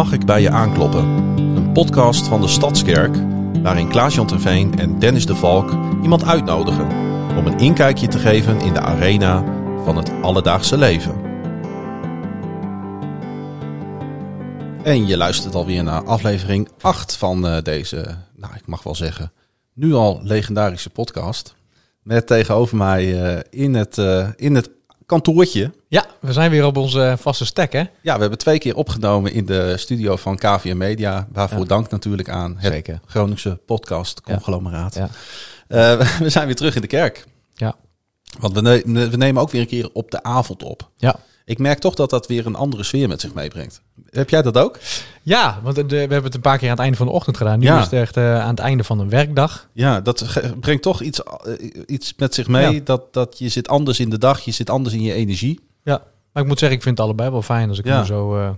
Mag ik bij je aankloppen? Een podcast van de Stadskerk, waarin Klaas-Jan Terveen en Dennis de Valk iemand uitnodigen om een inkijkje te geven in de arena van het alledaagse leven. En je luistert alweer naar aflevering 8 van eh, deze, nou ik mag wel zeggen, nu al legendarische podcast. Met tegenover mij eh, in, het, eh, in het kantoortje. Ja, we zijn weer op onze vaste stek, hè? Ja, we hebben twee keer opgenomen in de studio van KVM Media. Waarvoor Ja. dank natuurlijk aan het Zeker. Groningse podcast Ja. Eh, we zijn weer terug in de kerk. Ja. Want we, ne- we nemen ook weer een keer op de avond op. Ja. Ik merk toch dat dat weer een andere sfeer met zich meebrengt. Heb jij dat ook? Ja, want we hebben het een paar keer aan het einde van de ochtend gedaan. Nu Ja. is het echt eh, aan het einde van een werkdag. Ja, dat brengt toch iets, eh, iets met zich mee. Ja. Dat, dat je zit anders in de dag, je zit anders in je energie. Ja. Maar ik moet zeggen, ik vind het allebei wel fijn als ik Ja. nu zo... eh,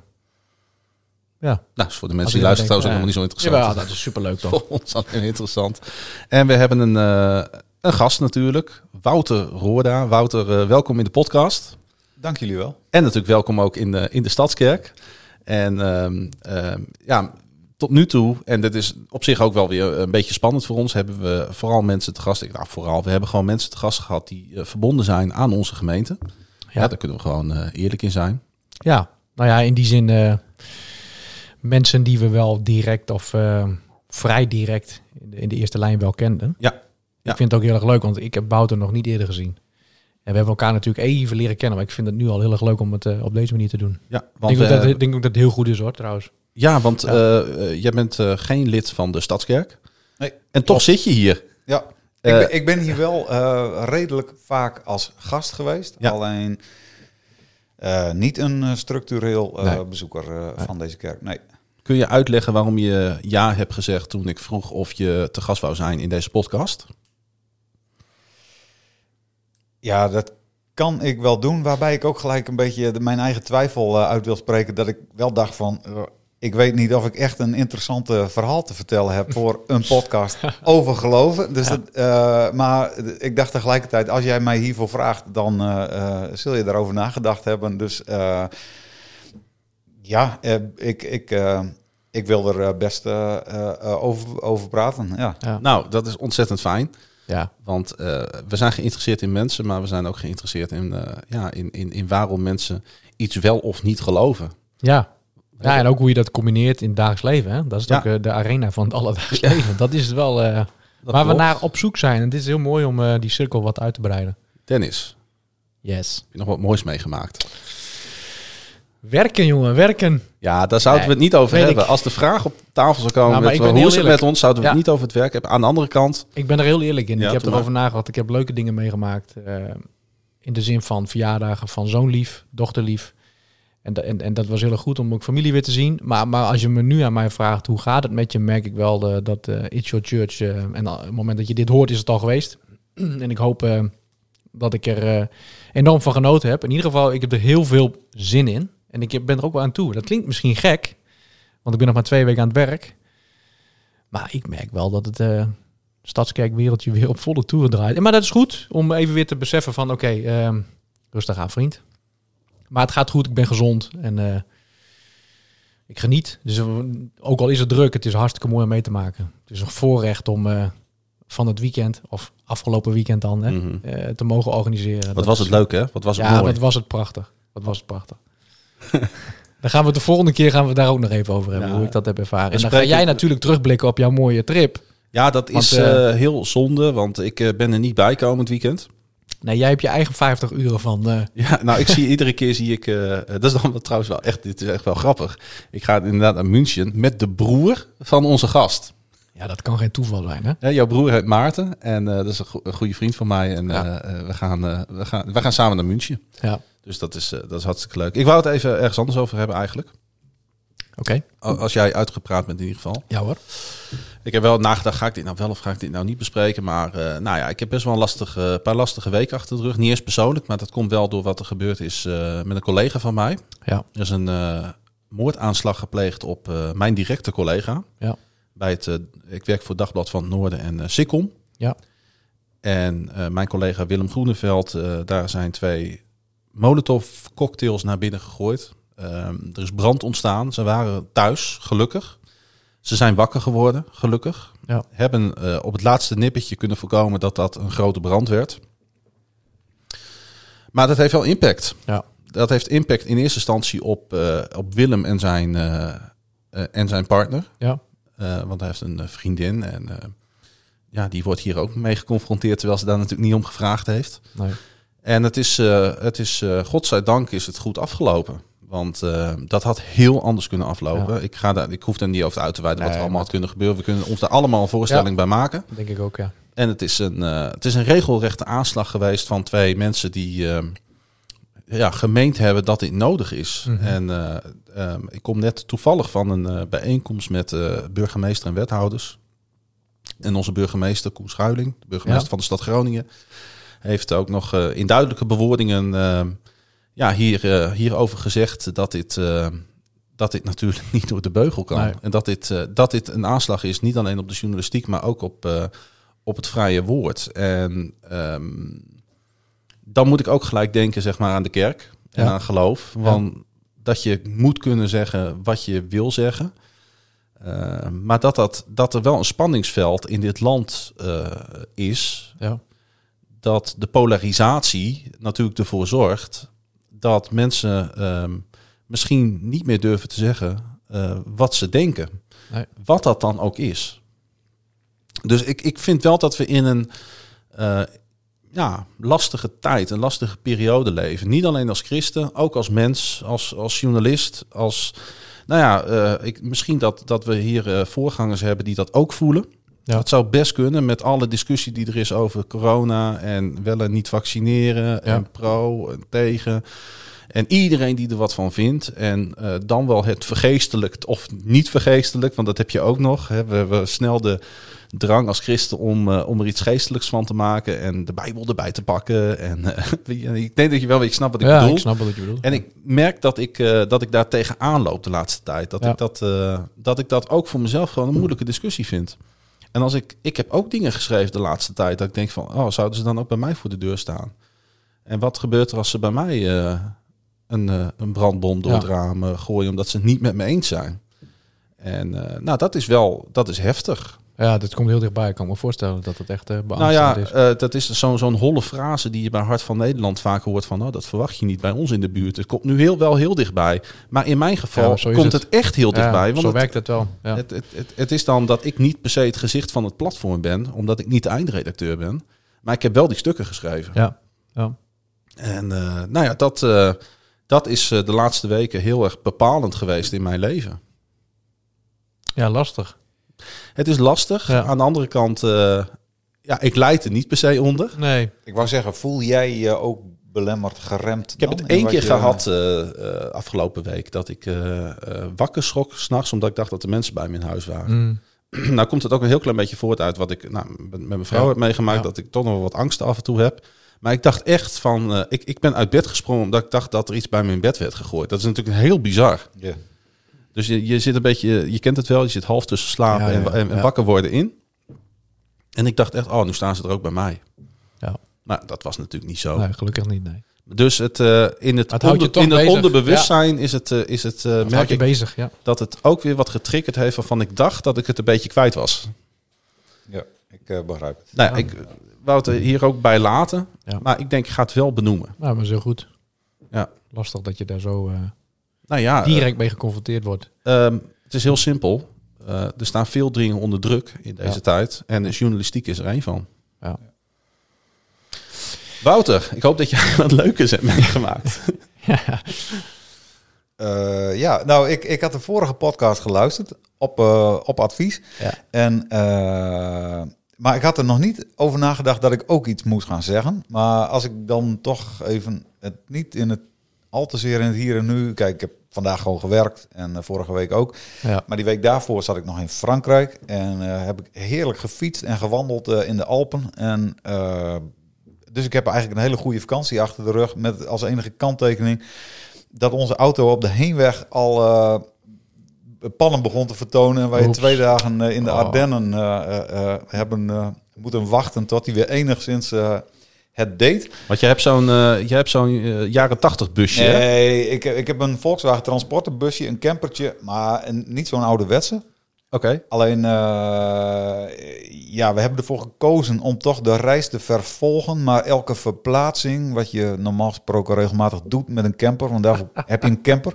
ja. Nou, voor de mensen die ik luisteren trouwens ook helemaal niet zo interessant. Jawel, dat is superleuk toch? Voor ons alleen interessant. En we hebben een, een gast natuurlijk, Wouter Roorda. Wouter, welkom in de podcast. Dank jullie wel. En natuurlijk welkom ook in de, in de Stadskerk. En ehm, ehm, ja, tot nu toe, en dit is op zich ook wel weer een beetje spannend voor ons, hebben we vooral mensen te gast. Ik- Nou, vooral, we hebben gewoon mensen te gast gehad die eh, verbonden zijn aan onze gemeente. Ja, Ja. daar kunnen we gewoon eh, eerlijk in zijn. Ja, nou ja, in die zin eh, mensen die we wel direct of eh, vrij direct in de, in de eerste lijn wel kenden. Ja. Ja. Ik vind het ook heel erg leuk, want ik heb Wouter nog niet eerder gezien. En we hebben elkaar natuurlijk even leren kennen, maar ik vind het nu al heel erg leuk om het eh, op deze manier te doen. Ja, Ik want, denk, dat, ik denk ook dat het heel goed is hoor, trouwens. ja, want Ja. eh, eh, jij bent eh, geen lid van de Stadskerk. Nee, En toch zit je hier. Ja, Eh, ik, ben, ik ben hier wel eh, redelijk vaak als gast geweest. Ja. Alleen eh, niet een eh, structureel eh, Nee. bezoeker eh, van deze kerk. Nee. Kun je uitleggen waarom je ja hebt gezegd toen ik vroeg of je te gast wou zijn in deze podcast? Ja, dat kan ik wel doen. Waarbij ik ook gelijk een beetje de, mijn eigen twijfel eh, uit wil spreken. Dat ik wel dacht van... eh, ik weet niet of ik echt een interessante verhaal te vertellen heb voor een podcast over geloven. Dus dat, eh, maar ik dacht tegelijkertijd, als jij mij hiervoor vraagt, dan eh, eh, zul je daarover nagedacht hebben. Dus eh, ja, ik, ik, ik wil er best eh, eh, eh, over, over praten. Ja. Ja. Nou, dat is ontzettend fijn. Ja. Want eh, we zijn geïnteresseerd in mensen, maar we zijn ook geïnteresseerd in, eh, ja, in, in, in waarom mensen iets wel of niet geloven. Ja. ja, en ook hoe je dat combineert in het dagelijks leven. Hè? Dat is Ja. ook eh, de arena van het alledaags Ja. leven. Dat is het wel waar we naar op zoek zijn. En dit is heel mooi om die cirkel wat uit te breiden. Dennis, Yes. heb je nog wat moois meegemaakt? Werken, jongen, werken. Ja, daar zouden we het niet over hebben. ik. Als de vraag op tafel zou komen Nou, maar met hoe is het eerlijk. met ons, zouden we het niet over het werk hebben. Aan de andere kant, Ik ben er heel eerlijk in. Ja, ik heb erover nagedacht. Ik heb leuke dingen meegemaakt. eh, in de zin van verjaardagen van zoonlief, dochterlief. En, da- en, en dat was heel erg goed om ook familie weer te zien. Maar, maar als je me nu aan mij vraagt hoe gaat het met je, merk ik wel de, dat eh It's Your Church. eh, en op het moment dat je dit hoort, is het al geweest. en ik hoop dat ik er eh, enorm van genoten heb. In ieder geval, ik heb er heel veel zin in. En ik ben er ook wel aan toe. Dat klinkt misschien gek, want ik ben nog maar twee weken aan het werk. Maar ik merk wel dat het eh stadskerkwereldje weer op volle toeren draait. Maar dat is goed om even weer te beseffen van oké, ehm, rustig aan vriend. Maar het gaat goed, ik ben gezond en eh, ik geniet. Dus eh, ook al is het druk, het is hartstikke mooi om mee te maken. Het is een voorrecht om van het weekend, of afgelopen weekend dan, hè, mhm. te mogen organiseren. wat Dat was het leuk hè? Wat was het ja, mooi? wat was het prachtig. Wat was het prachtig. Dan gaan we het de volgende keer gaan we daar ook nog even over hebben, Ja. hoe ik dat heb ervaren. En dan ga jij natuurlijk terugblikken op jouw mooie trip. Ja, dat Want, is eh, eh, heel zonde, want ik eh, ben er niet bij komend weekend. Nee, jij hebt je eigen 50 uren van. Ja, nou, ik zie iedere keer zie ik. dat is dan wel, trouwens wel echt. Dit is echt wel grappig. Ik ga inderdaad naar München met de broer van onze gast. ja, dat kan geen toeval zijn, hè? Hè, jouw broer heet Maarten en dat is een, go- een goede vriend van mij. En Ja. we, gaan, we, gaan, we gaan samen naar München. Ja. Dus dat is, eh, dat is hartstikke leuk. Ik wou het even ergens anders over hebben eigenlijk. Oké. Als jij uitgepraat bent in ieder geval. Ja hoor. Ik heb wel nagedacht, ga ik dit nou wel of ga ik dit nou niet bespreken? Maar eh, nou ja, ik heb best wel een lastige, paar lastige weken achter de rug. Niet eens persoonlijk, maar dat komt wel door wat er gebeurd is eh, met een collega van mij. Ja. Er is een moordaanslag gepleegd op mijn directe collega. Ja. Bij het, ik werk voor Dagblad van het Noorden en Sikkom. Ja. En mijn collega Willem Groeneveld, daar zijn twee Molotov cocktails naar binnen gegooid. Ehm, er is brand ontstaan. Ze waren thuis, gelukkig. Ze zijn wakker geworden, gelukkig. Ja. Hebben eh, op het laatste nippertje kunnen voorkomen dat dat een grote brand werd. Maar dat heeft wel impact. Ja. Dat heeft impact in eerste instantie op, eh, op Willem en zijn, eh, en zijn partner. Ja. Want hij heeft een vriendin en ja, die wordt hier ook mee geconfronteerd, terwijl ze daar natuurlijk niet om gevraagd heeft. Nee. En het is, eh, het is uh, godzijdank is het goed afgelopen. Want uh, dat had heel anders kunnen aflopen. Ja. Ik, ga daar, ik hoef er niet over uit te wijden Nee, wat er allemaal had kunnen gebeuren. We kunnen ons daar allemaal een voorstelling Ja. bij maken. Denk ik ook, ja. En het is een, eh, het is een regelrechte aanslag geweest van twee mensen die eh, ja, gemeend hebben dat dit nodig is. Mhm. En eh, ehm, ik kom net toevallig van een eh, bijeenkomst met eh, burgemeester en wethouders. En onze burgemeester Koen Schuiling, de burgemeester Ja. van de stad Groningen, heeft ook nog eh, in duidelijke bewoordingen eh, ja, hier, eh, hierover gezegd dat dit, dat dit natuurlijk niet door de beugel kan. Nee. En dat dit, dat dit een aanslag is, niet alleen op de journalistiek, maar ook op, op het vrije woord. En ehm, dan moet ik ook gelijk denken zeg maar, aan de kerk en Ja. aan geloof. Want dat je moet kunnen zeggen wat je wil zeggen. Maar dat, dat, dat er wel een spanningsveld in dit land is, Ja. Dat de polarisatie natuurlijk ervoor zorgt dat mensen ehm, misschien niet meer durven te zeggen eh, wat ze denken. Nee. Wat dat dan ook is. Dus ik, ik vind wel dat we in een eh, ja, lastige tijd, een lastige periode leven. Niet alleen als christen, ook als mens, als, als journalist, als... Nou ja, eh, ik, misschien dat, dat we hier voorgangers hebben die dat ook voelen. Ja. Dat zou best kunnen met alle discussie die er is over corona en wel en niet vaccineren en pro en tegen. En iedereen die er wat van vindt. En eh, dan wel het vergeestelijkt of niet vergeestelijk, want dat heb je ook nog. Hè. We hebben snel de drang als christen om, eh, om er iets geestelijks van te maken en de Bijbel erbij te pakken. En eh, ik denk dat je wel weet, snapt wat ik ja, bedoel. ik snap wat je bedoelt. En ik merk dat ik, dat ik daar tegenaan loop de laatste tijd. Dat, Ja. ik dat, dat ik dat ook voor mezelf gewoon een moeilijke discussie vind. En als ik, ik heb ook dingen geschreven de laatste tijd dat ik denk van, oh, zouden ze dan ook bij mij voor de deur staan? En wat gebeurt er als ze bij mij eh, een, eh, een brandbom door Ja. het raam gooien omdat ze het niet met me eens zijn? En eh, nou, dat is wel, dat is heftig. Ja, dat komt heel dichtbij. Ik kan me voorstellen dat het echt uh, Nou ja, is. eh, dat is zo'n zo'n holle frase die je bij Hart van Nederland vaak hoort van, nou, dat verwacht je niet bij ons in de buurt. Het komt nu heel wel heel dichtbij. Maar in mijn geval Ja, komt het. het. echt heel dichtbij. ja, want zo het, werkt het wel. Ja. het, het, het, het is dan dat ik niet per se het gezicht van het platform ben, omdat ik niet de eindredacteur ben. Maar ik heb wel die stukken geschreven. ja. ja. En eh, nou ja, dat, dat is de laatste weken heel erg bepalend geweest in mijn leven. Ja, lastig. Het is lastig. Ja. Aan de andere kant, eh, ja, ik leid er niet per se onder. Nee. Ik wou zeggen, voel jij je ook belemmerd, geremd? Ik heb het één keer je- gehad eh, eh, afgelopen week dat ik wakker schrok s'nachts omdat ik dacht dat er mensen bij me in huis waren. Mm. nou komt het ook een heel klein beetje voort uit wat ik nou, met, mijn vrouw Ja. heb meegemaakt, Ja. dat ik toch nog wel wat angst af en toe heb. Maar ik dacht echt van, eh, ik, ik ben uit bed gesprongen omdat ik dacht dat er iets bij me in bed werd gegooid. Dat is natuurlijk heel bizar. Ja. Dus je, je zit een beetje, je kent het wel, je zit half tussen slapen Ja, ja, en, en, en ja. wakker worden in. En ik dacht echt, oh, nu staan ze er ook bij mij. Ja. Maar dat was natuurlijk niet zo. nee, gelukkig niet. Nee. Dus het, eh, in het, onder- in het onderbewustzijn is het, eh, is het, eh, merk je ik bezig, ja. dat het ook weer wat getriggerd heeft waarvan ik dacht dat ik het een beetje kwijt was. ja, ik eh, begrijp het. Nou, ja, ik wou het er hier ook bij laten, Ja. maar ik denk ik ga het wel benoemen. Nou, maar zo goed. Ja. Lastig dat je daar zo eh, Nou ja, direct mee geconfronteerd wordt. eh, ehm, het is heel simpel. Eh, er staan veel dingen onder druk in deze Ja. tijd en de journalistiek is er één van. Ja. Wouter, ik hoop dat jij wat leukers hebt meegemaakt. Eh, ja, nou, ik, ik had de vorige podcast geluisterd op, eh, op advies. Ja. En, eh, maar ik had er nog niet over nagedacht dat ik ook iets moest gaan zeggen. Maar als ik dan toch even het niet in het al te zeer in het hier en nu. Kijk, ik heb vandaag gewoon gewerkt en eh, vorige week ook. Ja. Maar die week daarvoor zat ik nog in Frankrijk en eh, heb ik heerlijk gefietst en gewandeld eh, in de Alpen. En dus ik heb eigenlijk een hele goede vakantie achter de rug met als enige kanttekening dat onze auto op de heenweg al pannen begon te vertonen en wij Oeps. twee dagen in de Oh. Ardennen hebben moeten wachten tot hij weer enigszins het deed. Want je hebt zo'n eh, je hebt zo'n eh, jaren tachtig busje. hè? Nee, ik, ik heb een Volkswagen Transporterbusje, een campertje, maar een, niet zo'n ouderwetse. Oké. Alleen, eh, ja, we hebben ervoor gekozen om toch de reis te vervolgen. Maar elke verplaatsing, wat je normaal gesproken regelmatig doet met een camper, want daarvoor heb je een camper,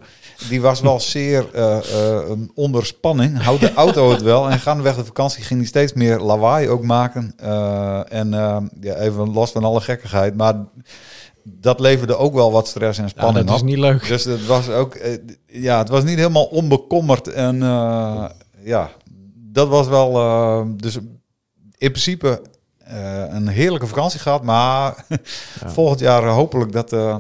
die was wel zeer eh, eh, onder spanning. Houdt de auto het wel. En gaandeweg de vakantie ging die steeds meer lawaai ook maken. En ja, even los van alle gekkigheid. Maar dat leverde ook wel wat stress en Ja, spanning dat is niet leuk. Dus het was ook, ja, het was niet helemaal onbekommerd. En ja, dat was wel, eh, dus in principe eh, een heerlijke vakantie gehad. Maar volgend jaar hopelijk dat eh,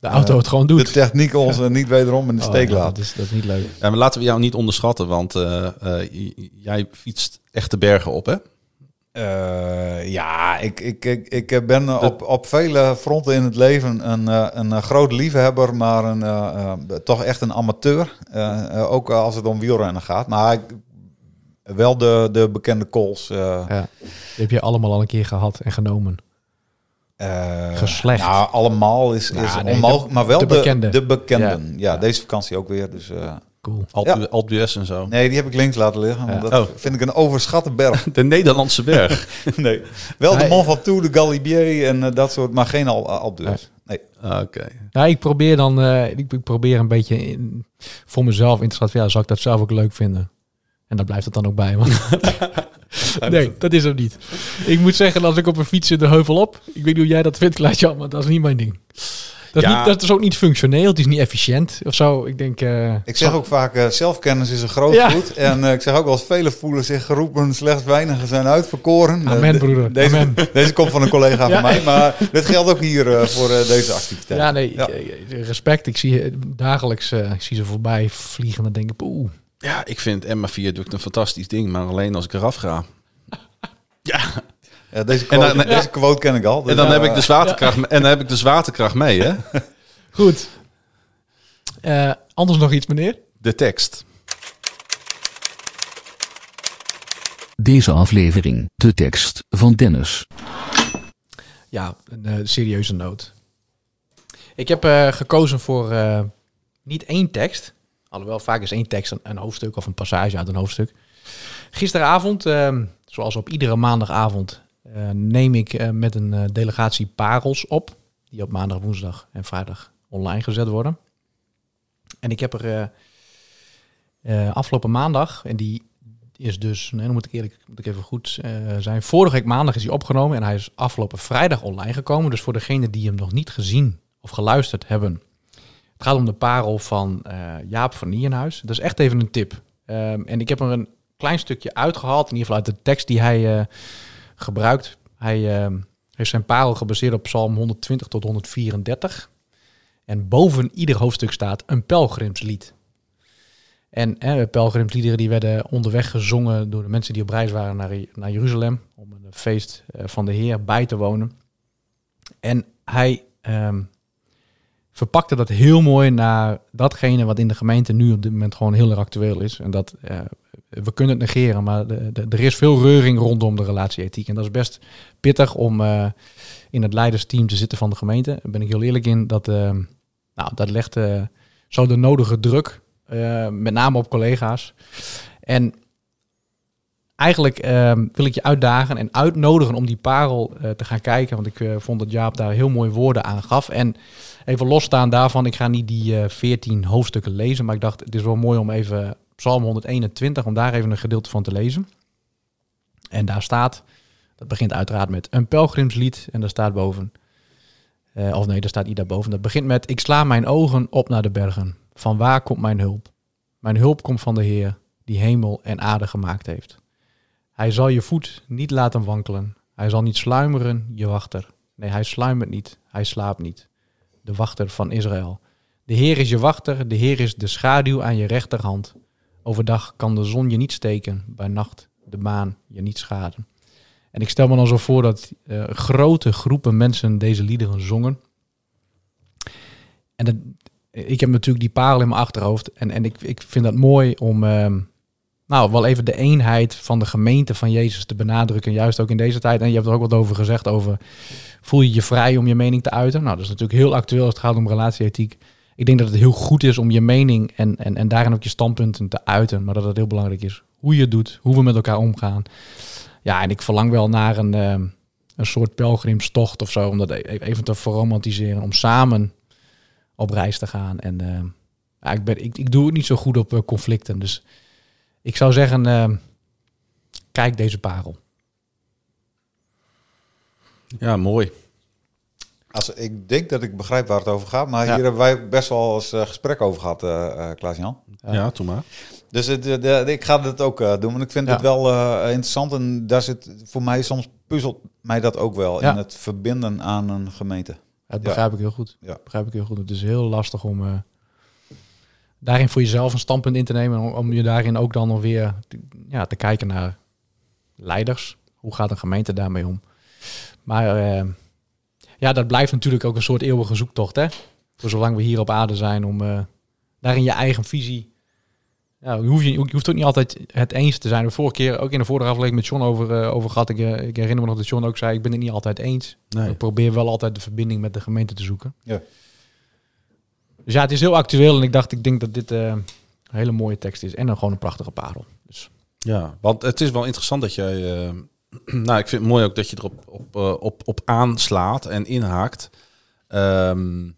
De auto het gewoon de doet. techniek ons niet wederom in de Oh, steek ja, laat. dat, is, dat is niet leuk. Ja, maar laten we jou niet onderschatten, want eh, eh, jij fietst echt de bergen op, hè? Eh, ja, ik, ik, ik, ik ben op, op vele fronten in het leven een, eh, een eh, groot liefhebber, maar een, toch echt een amateur. Ook als het om wielrennen gaat. Maar ik, wel de, de bekende calls. Ja. Die heb je allemaal al een keer gehad en genomen. Geslecht. Nou, allemaal is, is Ja, nee, onmogelijk. de- maar wel de de, bekende. de bekenden. Ja, Ja. deze vakantie ook weer. Dus, Cool. Alpe d'Huez en zo. nee, die heb ik links laten liggen. Want Ja. dat Oh. vind ik een overschatte berg. De Nederlandse berg. nee. Wel de Nee. Mont Ventoux, de Galibier en eh, dat soort, maar geen al, al dus. Nee. Ah, Oké. Nou, ik probeer dan, eh, ik, ik probeer een beetje in- voor mezelf in te schatten. Ja, zou ik dat zelf ook leuk vinden? En daar blijft het dan ook bij. Want nee, dat is hem niet. Ik moet zeggen, als ik op een fiets zit de heuvel op. Ik weet niet hoe jij dat vindt, Klaasje, maar dat is niet mijn ding. Dat is, Ja. niet, dat is ook niet functioneel, het is niet efficiënt of zo. Ik denk... eh, Ik zeg ook vaak, eh, zelfkennis is een groot Ja. goed. En eh, ik zeg ook wel eens, velen voelen zich geroepen, slechts weinigen zijn uitverkoren. Amen, de- broeder. Deze, Amen. deze komt van een collega Ja. van mij, maar dit geldt ook hier eh, voor deze activiteit. ja, nee, Ja. ik- respect. Ik zie dagelijks, eh, ik zie ze voorbij vliegen en dan denk ik, oeh. Ja, ik vind Emma Viaduct een fantastisch ding, maar alleen als ik eraf ga. Ja, deze, En quote, dan- deze quote ken ik al. dus En dan ja, heb ik de zwaartekracht, en dan heb ik de zwaartekracht mee, hè? Goed. Eh, anders nog iets, meneer? De tekst. Deze aflevering, de tekst van Dennis. Ja, een eh, serieuze noot. Ik heb eh, gekozen voor eh, niet één tekst. Alhoewel, vaak is één tekst een, een hoofdstuk of een passage uit een hoofdstuk. Gisteravond, eh, zoals op iedere maandagavond, neem ik eh, met een eh, delegatie parels op. Die op maandag, woensdag en vrijdag online gezet worden. En ik heb er eh, eh, afgelopen maandag, en die is dus, nee, dan moet ik eerlijk moet ik even goed eh, zijn. Vorige week maandag is hij opgenomen en hij is afgelopen vrijdag online gekomen. Dus voor degenen die hem nog niet gezien of geluisterd hebben. Het gaat om de parel van eh, Jaap van Nienhuis. Dat is echt even een tip. Ehm, en ik heb er een klein stukje uitgehaald, in ieder geval uit de tekst die hij eh, gebruikt. Hij ehm, heeft zijn parel gebaseerd op Psalm 120 tot 134. En boven ieder hoofdstuk staat een pelgrimslied. En eh, pelgrimsliederen die werden onderweg gezongen door de mensen die op reis waren naar, naar Jeruzalem. Om een feest eh, van de Heer bij te wonen. En hij ehm, verpakte dat heel mooi naar datgene wat in de gemeente nu op dit moment gewoon heel erg actueel is. En dat, eh, we kunnen het negeren, maar er is veel reuring rondom de relatieethiek. En dat is best pittig om eh, in het leidersteam te zitten van de gemeente. Daar ben ik heel eerlijk in. Dat, eh, nou, dat legt eh, zo de nodige druk, met name op collega's. En eigenlijk wil ik je uitdagen en uitnodigen om die parel te gaan kijken. Want ik vond dat Jaap daar heel mooie woorden aan gaf. En even losstaan daarvan, ik ga niet die 14 hoofdstukken lezen. Maar ik dacht, het is wel mooi om even Psalm 121, om daar even een gedeelte van te lezen. En daar staat, dat begint uiteraard met een pelgrimslied. En daar staat boven, eh, of nee, daar staat niet daarboven. Dat begint met, ik sla mijn ogen op naar de bergen. Van waar komt mijn hulp? Mijn hulp komt van de Heer, die hemel en aarde gemaakt heeft. Hij zal je voet niet laten wankelen. Hij zal niet sluimeren, je wachter. Nee, hij sluimert niet, hij slaapt niet. De wachter van Israël. De Heer is je wachter, de Heer is de schaduw aan je rechterhand. Overdag kan de zon je niet steken, bij nacht de maan je niet schaden. En ik stel me dan zo voor dat eh, grote groepen mensen deze liederen zongen. En dat, ik heb natuurlijk die parel in mijn achterhoofd. En, en ik, ik vind dat mooi om, ehm, nou, wel even de eenheid van de gemeente van Jezus te benadrukken. Juist ook in deze tijd. En je hebt er ook wat over gezegd over, voel je je vrij om je mening te uiten? Nou, dat is natuurlijk heel actueel als het gaat om relatieethiek. Ik denk dat het heel goed is om je mening en, en, en daarin ook je standpunten te uiten. Maar dat het heel belangrijk is hoe je het doet, hoe we met elkaar omgaan. Ja, en ik verlang wel naar een, eh, een soort pelgrimstocht of zo. Om dat e- even te verromantiseren. Om samen op reis te gaan. En eh, ja, ik, ben, ik, ik doe het niet zo goed op eh, conflicten. Dus ik zou zeggen, kijk deze parel. Ja, mooi. Als, ik denk dat ik begrijp waar het over gaat, maar Ja. hier hebben wij best wel eens eh, gesprek over gehad, eh eh, Klaas-Jan. Ja. Ja, doe maar. Dus het, de, de- ik ga dit ook eh, doen, want ik vind Ja. het wel eh, interessant. En daar zit voor mij soms puzzelt mij dat ook wel Ja. in het verbinden aan een gemeente. Dat begrijp ik heel goed. Ja. Begrijp ik heel goed. Het is heel lastig om eh, daarin voor jezelf een standpunt in te nemen. Om, om je daarin ook dan nog weer te, ja, te kijken naar leiders. Hoe gaat een gemeente daarmee om? Maar eh, ja, dat blijft natuurlijk ook een soort eeuwige zoektocht. Hè? Voor zolang we hier op aarde zijn om eh, daarin je eigen visie. Ja, je, hoeft, je, je hoeft ook niet altijd het eens te zijn. De vorige keer, ook in de vorige aflevering met John over, eh, over gehad. Ik, eh, ik herinner me nog dat John ook zei, ik ben het niet altijd eens. Nee. Ik probeer wel altijd de verbinding met de gemeente te zoeken. Ja. Dus ja, het is heel actueel en ik dacht, ik denk dat dit een hele mooie tekst is en dan gewoon een prachtige parel. Dus Ja, want het is wel interessant dat jij. nou, ik vind het mooi ook dat je erop op, eh, op, op aanslaat en inhaakt. Ehm,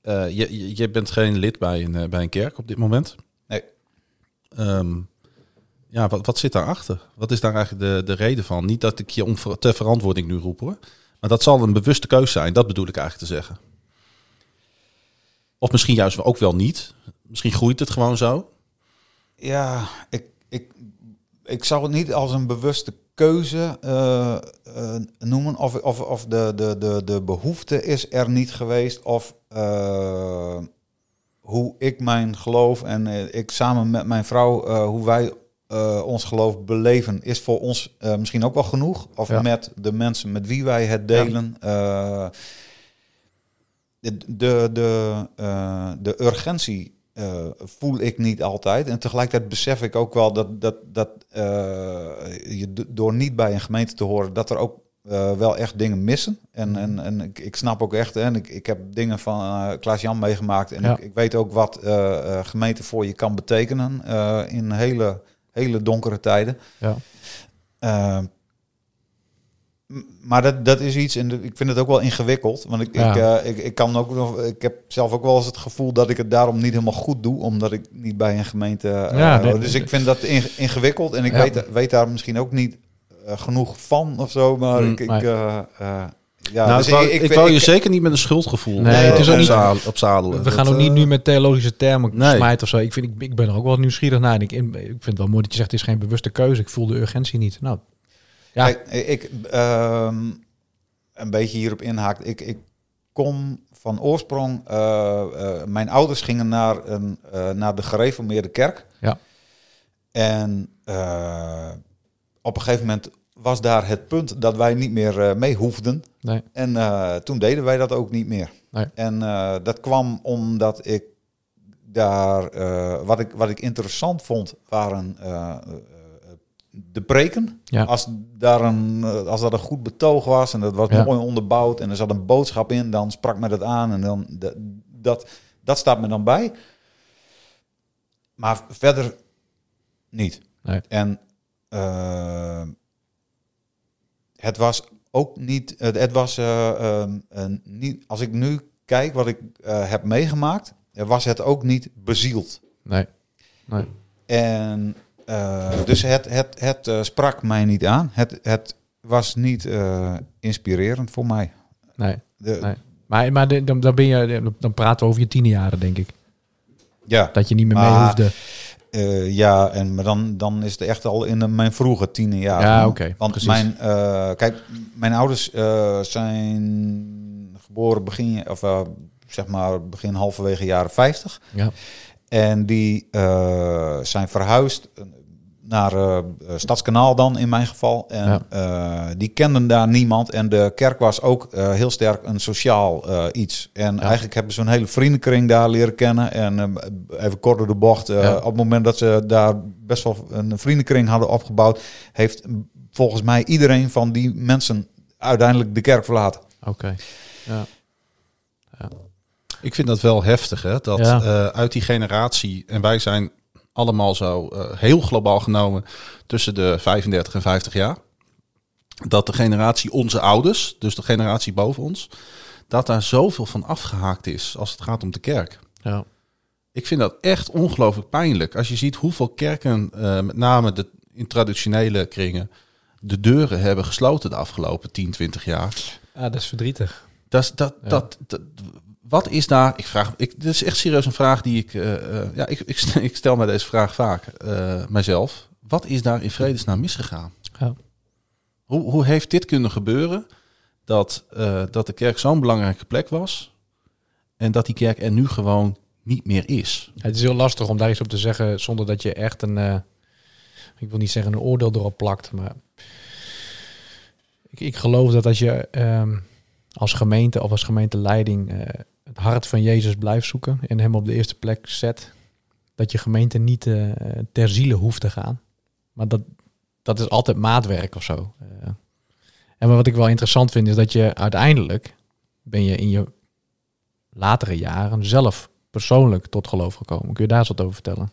eh, je, je, bent geen lid bij een, eh, bij een kerk op dit moment. Nee. Ehm, ja, wat, wat zit daarachter? Wat is daar eigenlijk de, de reden van? Niet dat ik je om ter verantwoording nu roep hoor. Maar dat zal een bewuste keus zijn. Dat bedoel ik eigenlijk te zeggen. Of misschien juist ook wel niet. Misschien groeit het gewoon zo. Ja, ik, ik, ik zou het niet als een bewuste keuze eh, eh, noemen. Of, of, of de, de, de, de behoefte is er niet geweest. Of eh, hoe ik mijn geloof en ik samen met mijn vrouw, hoe wij ons geloof beleven, is voor ons misschien ook wel genoeg. Of Ja. met de mensen met wie wij het delen. De, de, de, de urgentie eh, voel ik niet altijd. En tegelijkertijd besef ik ook wel dat, dat, dat eh, je do- door niet bij een gemeente te horen, dat er ook eh, wel echt dingen missen. En, en, en ik, ik snap ook echt, en ik, ik heb dingen van Klaas-Jan meegemaakt. En Ja. ik, ik weet ook wat gemeente voor je kan betekenen in hele, hele donkere tijden. ja. Eh, maar dat, dat is iets, en ik vind het ook wel ingewikkeld. Want ik, ik, eh, ik, ik, kan ook nog, ik heb zelf ook wel eens het gevoel dat ik het daarom niet helemaal goed doe, omdat ik niet bij een gemeente. eh, Ja, dit- dus ik vind dat in- ingewikkeld en ik Ja. weet, weet daar misschien ook niet eh, genoeg van of zo. Maar Mm, ik, ik, eh, eh, ja, nou, dus ik, wou, ik, wou je ik- zeker niet met een schuldgevoel Nee, eh, het is ook niet- op zadelen. We gaan Dat, ook niet eh, nu met theologische termen nee. smijten of zo. Ik, vind, ik, ik ben er ook wel nieuwsgierig naar. En ik, ik vind het wel mooi dat je zegt, het is geen bewuste keuze. Ik voel de urgentie niet. Nou, ja. Kijk, ik ehm, een beetje hierop inhaakt. Ik, ik kom van oorsprong. eh, eh, mijn ouders gingen naar, een, eh, naar de gereformeerde kerk. Ja. En op een gegeven moment was daar het punt dat wij niet meer mee hoefden. Nee. En toen deden wij dat ook niet meer. Nee. En dat kwam omdat ik daar, wat, ik, wat ik interessant vond, waren de preken. Ja. Als, daar een, eh, als dat een goed betoog was en dat was Ja. mooi onderbouwd en er zat een boodschap in, dan sprak me dat aan en dan dat, dat, dat staat me dan bij. Maar verder niet. Nee. En eh, het was ook niet, het, het was eh, ehm, niet, als ik nu kijk wat ik heb meegemaakt, was het ook niet bezield. Nee. Nee. En eh, dus het, het, het eh, sprak mij niet aan. Het, het was niet eh, inspirerend voor mij. Nee. De, Nee. Maar, maar de- dan, dan, ben je, dan praten we over je tienerjaren, denk ik. Ja, Dat je niet meer mee hoefde. ja en, maar dan, dan is het echt al in de, mijn vroege tien jaar. Ja, oké, Want precies. mijn, kijk, mijn ouders zijn geboren begin, of zeg maar begin halverwege jaren 50. Ja. En die eh, zijn verhuisd. naar eh, Stadskanaal dan in mijn geval. En Ja. eh, die kenden daar niemand. En de kerk was ook heel sterk een sociaal iets. En eigenlijk hebben ze een hele vriendenkring daar leren kennen. En even kort door de bocht. Ja. Op het moment dat ze daar best wel een vriendenkring hadden opgebouwd... heeft volgens mij iedereen van die mensen uiteindelijk de kerk verlaten. Oké. Ja. Ik vind dat wel heftig, hè? Dat Ja. eh, uit die generatie, en wij zijn allemaal zo eh, heel globaal genomen tussen de 35 en 50 jaar, dat de generatie onze ouders, dus de generatie boven ons, dat daar zoveel van afgehaakt is als het gaat om de kerk. Ja. Ik vind dat echt ongelooflijk pijnlijk. Als je ziet hoeveel kerken, eh, met name de, in traditionele kringen, de deuren hebben gesloten de afgelopen 10, 20 jaar. ja, dat is verdrietig. Dat, is- dat, Ja. dat, dat, wat is daar? Ik vraag, ik, dit is echt serieus een vraag die ik, eh, eh, ja, ik, ik, stel, ik stel mij deze vraag vaak, eh, mijzelf. Wat is daar in vredesnaam misgegaan? Ja. Hoe, hoe heeft dit kunnen gebeuren dat, dat de kerk zo'n belangrijke plek was en dat die kerk er nu gewoon niet meer is? Het is heel lastig om daar iets op te zeggen zonder dat je echt een, ik wil niet zeggen een oordeel erop plakt, maar ik, ik geloof dat als je ehm, als gemeente of als gemeenteleiding het hart van Jezus blijft zoeken en hem op de eerste plek zet, dat je gemeente niet eh, ter ziele hoeft te gaan. Maar dat, dat is altijd maatwerk of zo. Eh, en wat ik wel interessant vind is dat je uiteindelijk ben je in je latere jaren zelf persoonlijk tot geloof gekomen. Kun je daar eens wat over vertellen?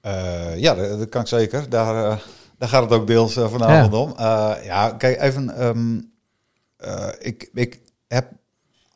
Eh, ja, dat, dat kan ik zeker. Daar, daar gaat het ook deels vanavond om. Eh, ja, kijk, even. ehm, eh, ik, ik heb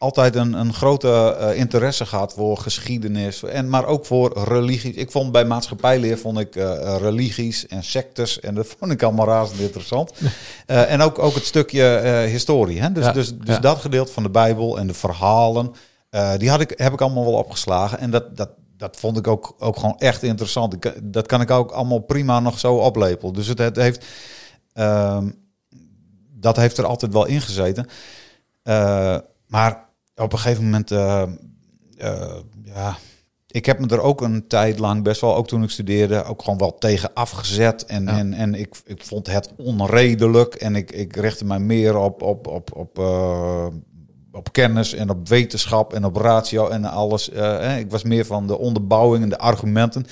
altijd een, een grote eh, interesse gehad voor geschiedenis, en, maar ook voor religie. Ik vond bij maatschappijleer vond ik eh, religies en sectes en dat vond ik allemaal razend interessant. Eh, en ook, ook het stukje eh, historie. Hè? Dus, Ja, dus, dus ja. dat gedeelte van de Bijbel en de verhalen, eh, die had ik, heb ik allemaal wel opgeslagen. En dat, dat, dat vond ik ook, ook gewoon echt interessant. Ik, dat kan ik ook allemaal prima nog zo oplepelen. Dus het, het heeft, ehm, dat heeft er altijd wel in gezeten. Eh, maar op een gegeven moment, eh, eh, ja, ik heb me er ook een tijd lang best wel, ook toen ik studeerde, ook gewoon wel tegen afgezet. En, Ja. en, en ik, ik vond het onredelijk en ik, ik richtte mij meer op, op, op, op, eh, op kennis en op wetenschap en op ratio en alles. Ik was meer van de onderbouwing en de argumenten.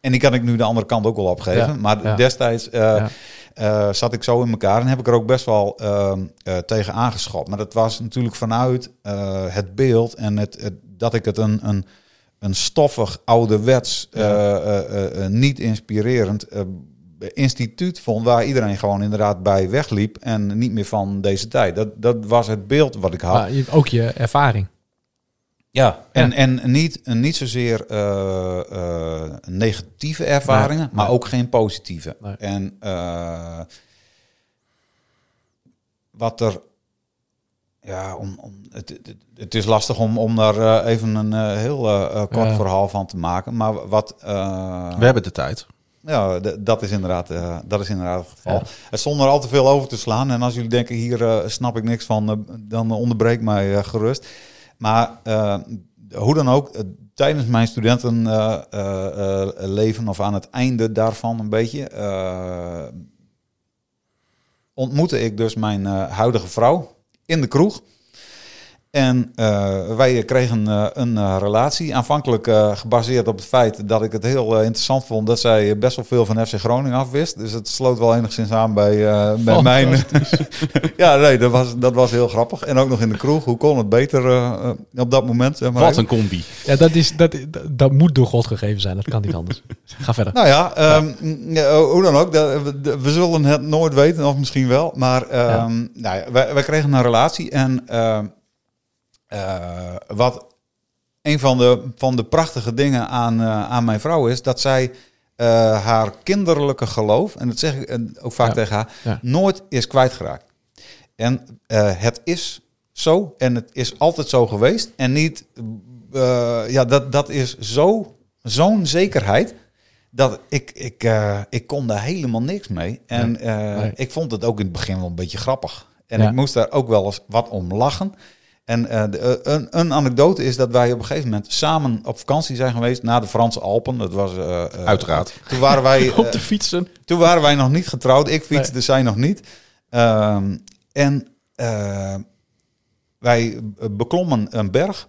En die kan ik nu de andere kant ook wel opgeven. Ja, Maar ja. destijds Ja. Eh, zat ik zo in elkaar en heb ik er ook best wel ehm, eh, tegen aangeschopt. Maar dat was natuurlijk vanuit eh, het beeld en het, het- dat ik het een, een, een stoffig, ouderwets, Ja. niet inspirerend instituut vond... waar iedereen gewoon inderdaad bij wegliep en niet meer van deze tijd. Dat, dat was het beeld wat ik had. Maar ook je ervaring. Ja, en, en niet, niet zozeer eh, eh, negatieve ervaringen, Nee, maar nee. ook geen positieve. Nee. En eh, wat er. Ja, om, om, het, het, is lastig om, om daar even een heel kort Ja. verhaal van te maken. Maar wat. We hebben de tijd. ja, dat is inderdaad, dat is inderdaad het geval. Ja. Er stond er al te veel over te slaan. En als jullie denken, hier snap ik niks van, dan onderbreek mij gerust. Maar eh, hoe dan ook, eh, tijdens mijn studentenleven leven of aan het einde daarvan een beetje, eh, ontmoette ik dus mijn eh, huidige vrouw in de kroeg. En eh, wij kregen eh, een eh, relatie, aanvankelijk eh, gebaseerd op het feit dat ik het heel interessant vond dat zij best wel veel van FC Groningen afwist. Dus het sloot wel enigszins aan bij, eh, bij mijn... ja, nee, dat was, dat was heel grappig. En ook nog in de kroeg, hoe kon het beter op dat moment? Zeg maar Wat even. een combi. Ja, dat, is, dat, dat, moet door God gegeven zijn. Dat kan niet anders. Ga verder. Nou ja, ehm, ja, hoe dan ook. dat- we, we zullen het nooit weten, of misschien wel. Maar ehm, nou ja, wij, wij kregen een relatie. En eh, wat een van de, van de prachtige dingen aan, eh, aan mijn vrouw is... dat zij eh, haar kinderlijke geloof, en dat zeg ik ook vaak Ja. tegen haar... Ja. nooit is kwijtgeraakt. En het is zo en het is altijd zo geweest. En niet, ja, dat, dat is zo, zo'n zekerheid dat ik, ik, ik kon daar helemaal niks mee. En nee. ik vond het ook in het begin wel een beetje grappig. En Ja. ik moest daar ook wel eens wat om lachen. En eh, de- eh, een, een anekdote is dat wij op een gegeven moment samen op vakantie zijn geweest naar de Franse Alpen. Dat was eh, eh, Uiteraard. Toen waren wij, Op de fietsen. toen waren wij nog niet getrouwd. Ik fietste, zij nog niet. Ehm, en eh, wij beklommen een berg.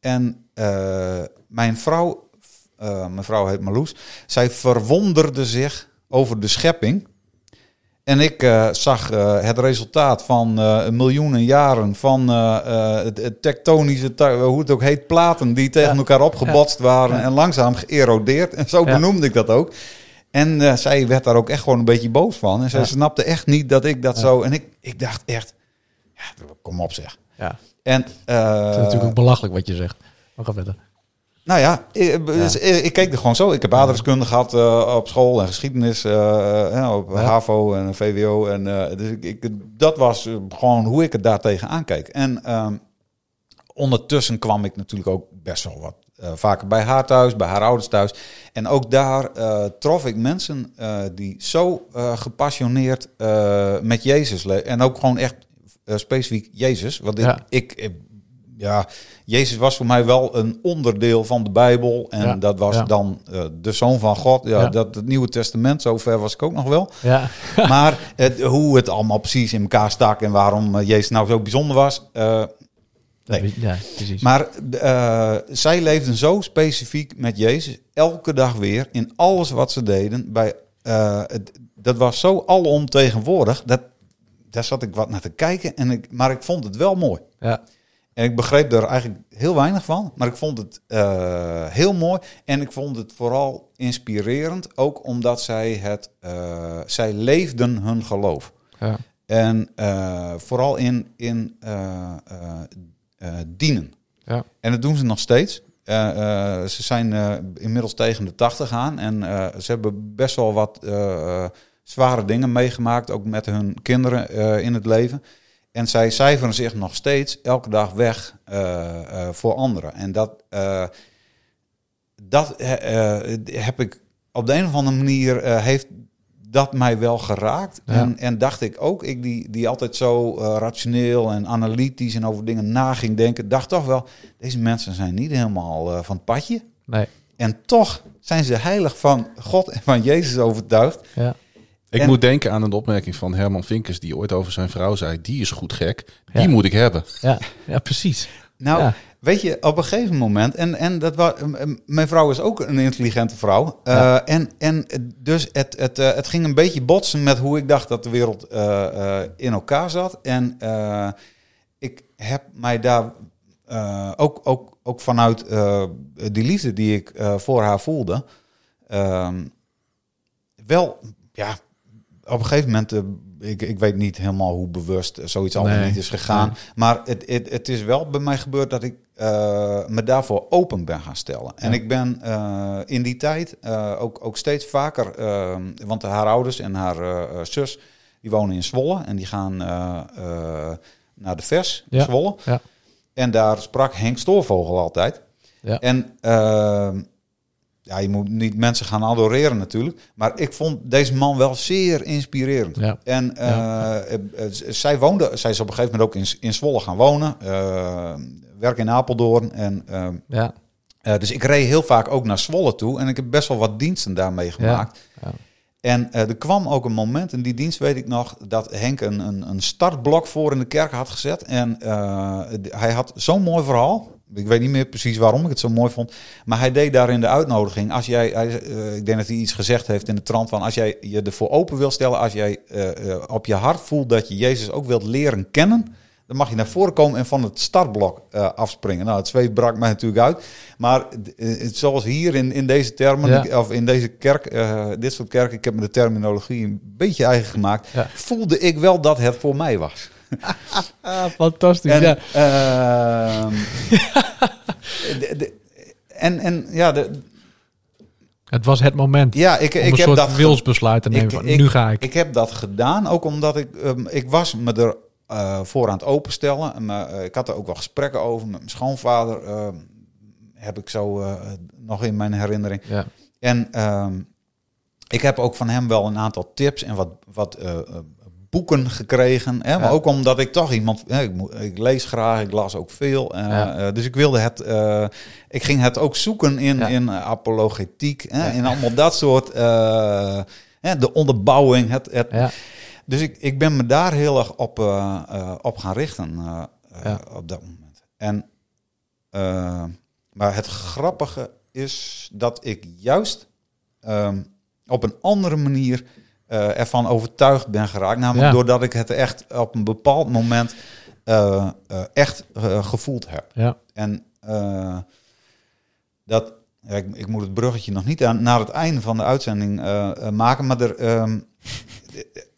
En eh, mijn vrouw, eh, mijn vrouw heet Marloes, zij verwonderde zich over de schepping. En ik eh, zag eh, het resultaat van eh, miljoenen jaren van het, het tektonische, hoe het ook heet, platen die tegen Ja. elkaar opgebotst waren Ja. en langzaam geërodeerd. En zo benoemde ik dat ook. En zij werd daar ook echt gewoon een beetje boos van. En zij snapte echt niet dat ik dat zo... En ik, ik dacht echt, ja, kom op zeg. Ja, En, het is natuurlijk ook belachelijk wat je zegt. Maar ga verder. Nou ja, ik, dus, eh, ik keek er gewoon zo. Ik heb aardrijkskunde gehad eh, op school en geschiedenis eh, op Ja. HAVO en VWO. En, dus ik, ik, dat was gewoon hoe ik er daar tegenaan keek. En ehm, ondertussen kwam ik natuurlijk ook best wel wat vaker bij haar thuis, bij haar ouders thuis. En ook daar trof ik mensen die zo gepassioneerd met Jezus leven. En ook gewoon echt specifiek Jezus. Want ik, Ja. ik, ja, Jezus was voor mij wel een onderdeel van de Bijbel. En Ja, dat was ja. dan eh, de Zoon van God. Ja, Ja. Dat, het Nieuwe Testament, zover was ik ook nog wel. Ja, Maar het, hoe het allemaal precies in elkaar stak en waarom eh, Jezus nou zo bijzonder was. eh, Nee. ja precies. maar zij leefden zo specifiek met Jezus, elke dag weer, in alles wat ze deden. Bij, het, dat was zo alomtegenwoordig, dat, daar zat ik wat naar te kijken, en ik, maar ik vond het wel mooi. ja, En ik begreep er eigenlijk heel weinig van, maar ik vond het eh, heel mooi. En ik vond het vooral inspirerend, ook omdat zij het, eh, zij leefden hun geloof. ja, En eh, vooral in, in dienen. ja. En dat doen ze nog steeds. Ze zijn inmiddels tegen de 80 aan en ze hebben best wel wat zware dingen meegemaakt, ook met hun kinderen in het leven. En zij cijferen zich nog steeds elke dag weg eh, eh, voor anderen. En dat, eh, dat heb ik op de een of andere manier heeft dat mij wel geraakt. Ja. En, en dacht ik ook, ik die, die altijd zo rationeel en analytisch en over dingen na ging denken, dacht toch wel, deze mensen zijn niet helemaal van het padje. Nee, En toch zijn ze heilig van God en van Jezus overtuigd. ja, Ik En- moet denken aan een opmerking van Herman Vinkers, die ooit over zijn vrouw zei: Die is goed gek, die Ja. moet ik hebben. ja, ja, precies. Nou, Ja. weet je, op een gegeven moment, en, en dat was, mijn vrouw is ook een intelligente vrouw. eh, en, en dus het, het, eh, het ging een beetje botsen met hoe ik dacht dat de wereld eh, eh, in elkaar zat. En eh, ik heb mij daar eh, ook, ook, ook vanuit eh, die liefde die ik eh, voor haar voelde, ehm, wel, ja, op een gegeven moment, eh, ik, ik weet niet helemaal hoe bewust zoiets allemaal Nee. niet is gegaan. Nee. Maar het, het, het is wel bij mij gebeurd dat ik eh, me daarvoor open ben gaan stellen. En ik ben eh, in die tijd ook, ook steeds vaker, want haar ouders en haar zus, die wonen in Zwolle en die gaan naar de Vers Ja. Zwolle. Ja. En daar sprak Henk Stoorvogel altijd. Ja. En eh, ja, je moet niet mensen gaan adoreren natuurlijk. Maar ik vond deze man wel zeer inspirerend. Ja. En eh, Ja. eh, eh, zij woonde, zij is op een gegeven moment ook in, in Zwolle gaan wonen. werk in Apeldoorn. En, eh, Ja, dus ik reed heel vaak ook naar Zwolle toe. En ik heb best wel wat diensten daarmee gemaakt. ja. En er kwam ook een moment, in die dienst weet ik nog, dat Henk een, een, een startblok voor in de kerk had gezet. En hij had zo'n mooi verhaal. Ik weet niet meer precies waarom ik het zo mooi vond. Maar hij deed daarin de uitnodiging. Als jij, hij, eh, ik denk dat hij iets gezegd heeft in de trant van... als jij je ervoor open wil stellen, als jij eh, eh, op je hart voelt dat je Jezus ook wilt leren kennen... dan mag je naar voren komen en van het startblok afspringen. Nou, het zweet brak mij natuurlijk uit. Maar zoals hier in, in deze termen, Ja. ik- of in deze kerk, dit soort kerken... ik heb me de terminologie een beetje eigen gemaakt... Ja. voelde ik wel dat het voor mij was. Fantastisch. En, ja. ehm, de- de- en, en ja, de, Het was het moment ja, ik, om ik een heb soort dat wilsbesluit te nemen. ik- van, ik- nu ga ik. Ik heb dat gedaan, ook omdat ik, ehm, ik was me er eh, voor aan het openstellen. En, eh, ik had er ook wel gesprekken over met mijn schoonvader. ehm, heb ik zo eh, nog in mijn herinnering. ja. En ehm, ik heb ook van hem wel een aantal tips en wat, wat boeken gekregen. Hè? Maar Ja. ook omdat ik toch iemand... Hè, ik, ik lees graag, ik las ook veel. eh, Ja. eh, dus ik wilde het... eh, ik ging het ook zoeken in, Ja. in apologetiek. Hè? In allemaal dat soort... hè, de onderbouwing. Het, het, dus ik, ik ben me daar heel erg op, op gaan richten op dat moment. En, maar het grappige is dat ik juist ehm, op een andere manier eh, ervan overtuigd ben geraakt. Namelijk Ja. doordat ik het echt op een bepaald moment eh, eh, echt gevoeld heb. ja, En dat, ja, ik, ik moet het bruggetje nog niet aan, naar het einde van de uitzending maken, maar er, ehm,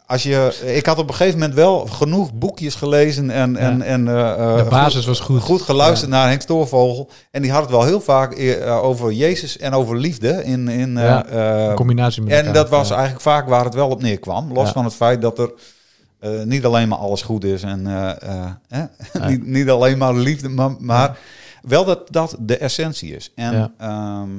als je, ik had op een gegeven moment wel genoeg boekjes gelezen en, en, en eh, eh, de basis was goed. goed geluisterd naar Henk Stoorvogel. En die had het wel heel vaak eh, over Jezus en over liefde. In, in, Ja, In combinatie met en elkaar. dat was eigenlijk vaak waar het wel op neerkwam. Los van het feit dat er niet alleen maar alles goed is. En eh, eh, niet, niet alleen maar liefde, maar, maar wel dat dat de essentie is. En ehm,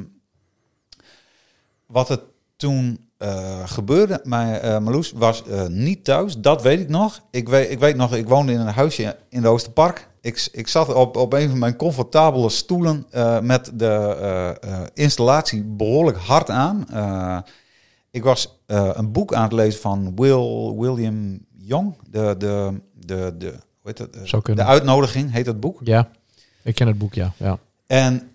wat er toen eh, gebeurde, mijn eh Marloes was eh, niet thuis. Dat weet ik nog. Ik weet, ik weet nog, ik woonde in een huisje in de Oosterpark. Ik, ik zat op, op een van mijn comfortabele stoelen met de installatie behoorlijk hard aan. Ik was een boek aan het lezen van Will, William Young. De, de, de, de, hoe heet het? Zou de uitnodiging heet het boek. Ja, ik ken het boek, ja. ja. En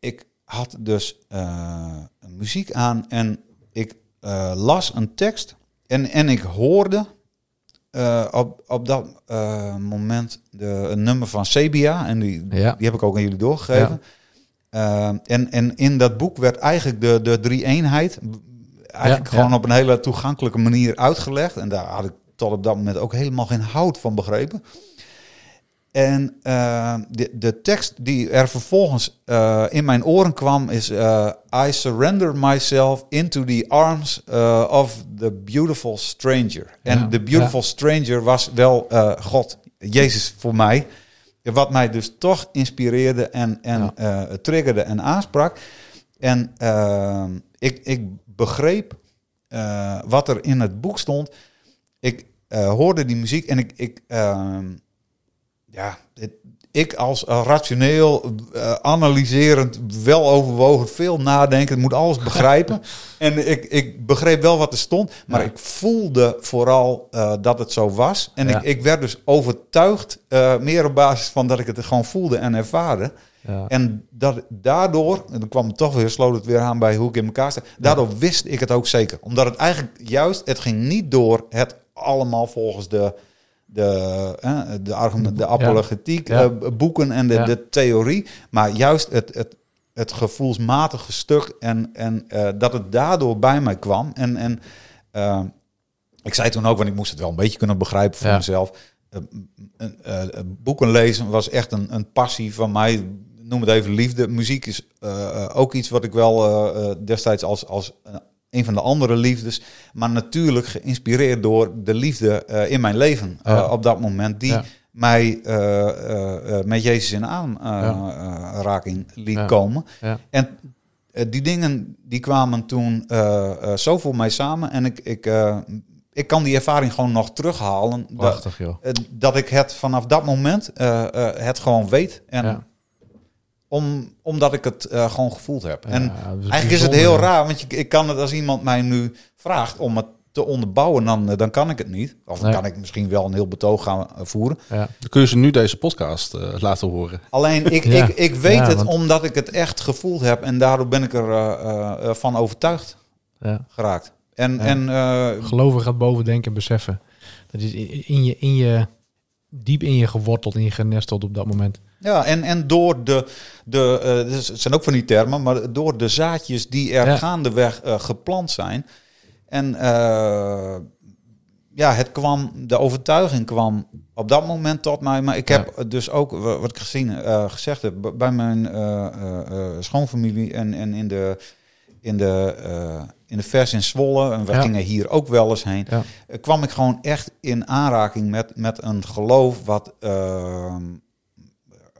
ik had dus eh, muziek aan en ik eh, las een tekst en, en ik hoorde eh, op, op dat moment de, een nummer van Sebia en die, Ja. die heb ik ook aan jullie doorgegeven. En, en in dat boek werd eigenlijk de, de drie-eenheid eigenlijk Ja, gewoon op een hele toegankelijke manier uitgelegd. En daar had ik tot op dat moment ook helemaal geen hout van begrepen. En eh, de, de tekst die er vervolgens eh, in mijn oren kwam is... eh, I surrender myself into the arms of the beautiful stranger. Ja, En de beautiful ja. stranger was wel God, Jezus voor mij. Wat mij dus toch inspireerde en, en triggerde en aansprak. En ik, ik begreep wat er in het boek stond. Ik hoorde die muziek en ik, ik ja, het- ik als rationeel, eh, analyserend, wel overwogen, veel nadenken, moet alles begrijpen. en ik, ik begreep wel wat er stond, maar Ja. ik voelde vooral eh, dat het zo was. En Ja. ik, ik werd dus overtuigd, eh, meer op basis van dat ik het gewoon voelde en ervaarde. ja. En dat daardoor, en dan kwam het toch weer, sloot het weer aan bij hoe ik in elkaar sta. Daardoor wist ik het ook zeker. Omdat het eigenlijk juist, het ging niet door het allemaal volgens de, de, eh, de, argument, de apologetiek, Ja. eh, boeken en de, Ja. de theorie. Maar juist het, het, het gevoelsmatige stuk en, en eh, dat het daardoor bij mij kwam. En, en eh, ik zei toen ook, want ik moest het wel een beetje kunnen begrijpen voor mezelf. Boeken lezen was echt een, een passie van mij. Noem het even liefde. Muziek is ook iets wat ik wel destijds als, als een van de andere liefdes. Maar natuurlijk geïnspireerd door de liefde eh, in mijn leven eh, Ja. op dat moment. Die Ja. mij eh, met Jezus in aanraking liet komen. En die dingen die kwamen toen zo voor mij samen. En ik, ik, ik kan die ervaring gewoon nog terughalen. Dat, Prachtig, joh. eh, dat ik het vanaf dat moment het gewoon weet. En Ja. Om, omdat ik het eh, gewoon gevoeld heb. Ja, en is eigenlijk is het heel raar, want je, ik kan het als iemand mij nu vraagt om het te onderbouwen, dan, eh, dan kan ik het niet. Of dan Nee. kan ik misschien wel een heel betoog gaan eh, voeren. Ja. Dan kun je ze nu deze podcast eh, laten horen. Alleen ik, Ja. ik, ik weet Ja, het want- omdat ik het echt gevoeld heb en daardoor ben ik er eh, eh, eh, van overtuigd Ja. geraakt. En, Ja. en eh, Geloven gaat boven denken en beseffen. Dat is in je, in je, diep in je geworteld, in je genesteld op dat moment. Ja, en, en door de, de eh, dus het zijn ook van die termen, maar door de zaadjes die er Ja. gaandeweg eh, geplant zijn. En eh, ja, het kwam, de overtuiging kwam op dat moment tot mij. Maar ik heb dus ook, wa- wat ik gezien, gezegd heb, bij mijn schoonfamilie en, en in de, in de, eh, in de vers in Zwolle, en we Ja. gingen hier ook wel eens heen, Ja. eh, kwam ik gewoon echt in aanraking met, met een geloof wat eh,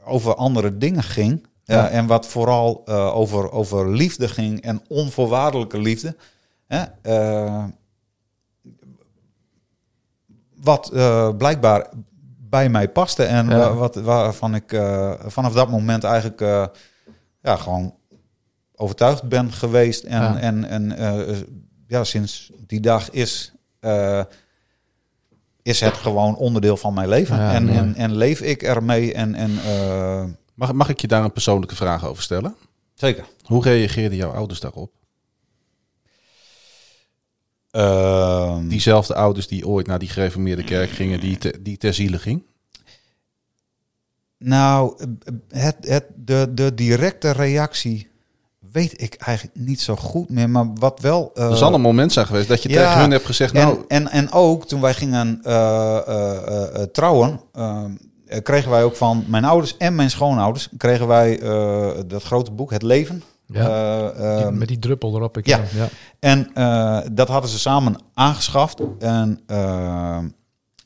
over andere dingen ging. Ja. en wat vooral over, over liefde ging en onvoorwaardelijke liefde. Wat blijkbaar bij mij paste. En wat, waarvan ik vanaf dat moment eigenlijk ja, gewoon overtuigd ben geweest. En, Ja. en, en eh, ja, sinds die dag is, eh, is het gewoon onderdeel van mijn leven. Ja, en, en, en leef ik ermee. En, en, eh, Mag, mag ik je daar een persoonlijke vraag over stellen? zeker. Hoe reageerden jouw ouders daarop? Ehm, Diezelfde ouders die ooit naar die gereformeerde kerk gingen, die, te- die ter ziele ging? Nou, het, het, de, de directe reactie weet ik eigenlijk niet zo goed meer. Maar wat wel... eh, er zal een moment zijn geweest dat je ja, tegen hun hebt gezegd, en, nou, en, en ook toen wij gingen eh, eh, eh, eh, trouwen... eh, eh, kregen wij ook van mijn ouders en mijn schoonouders... kregen wij eh, dat grote boek, Het Leven. Ja. Eh, Die- ehm, met die druppel erop. Ik, ja. eh, ja. en eh, dat hadden ze samen aangeschaft. En, eh,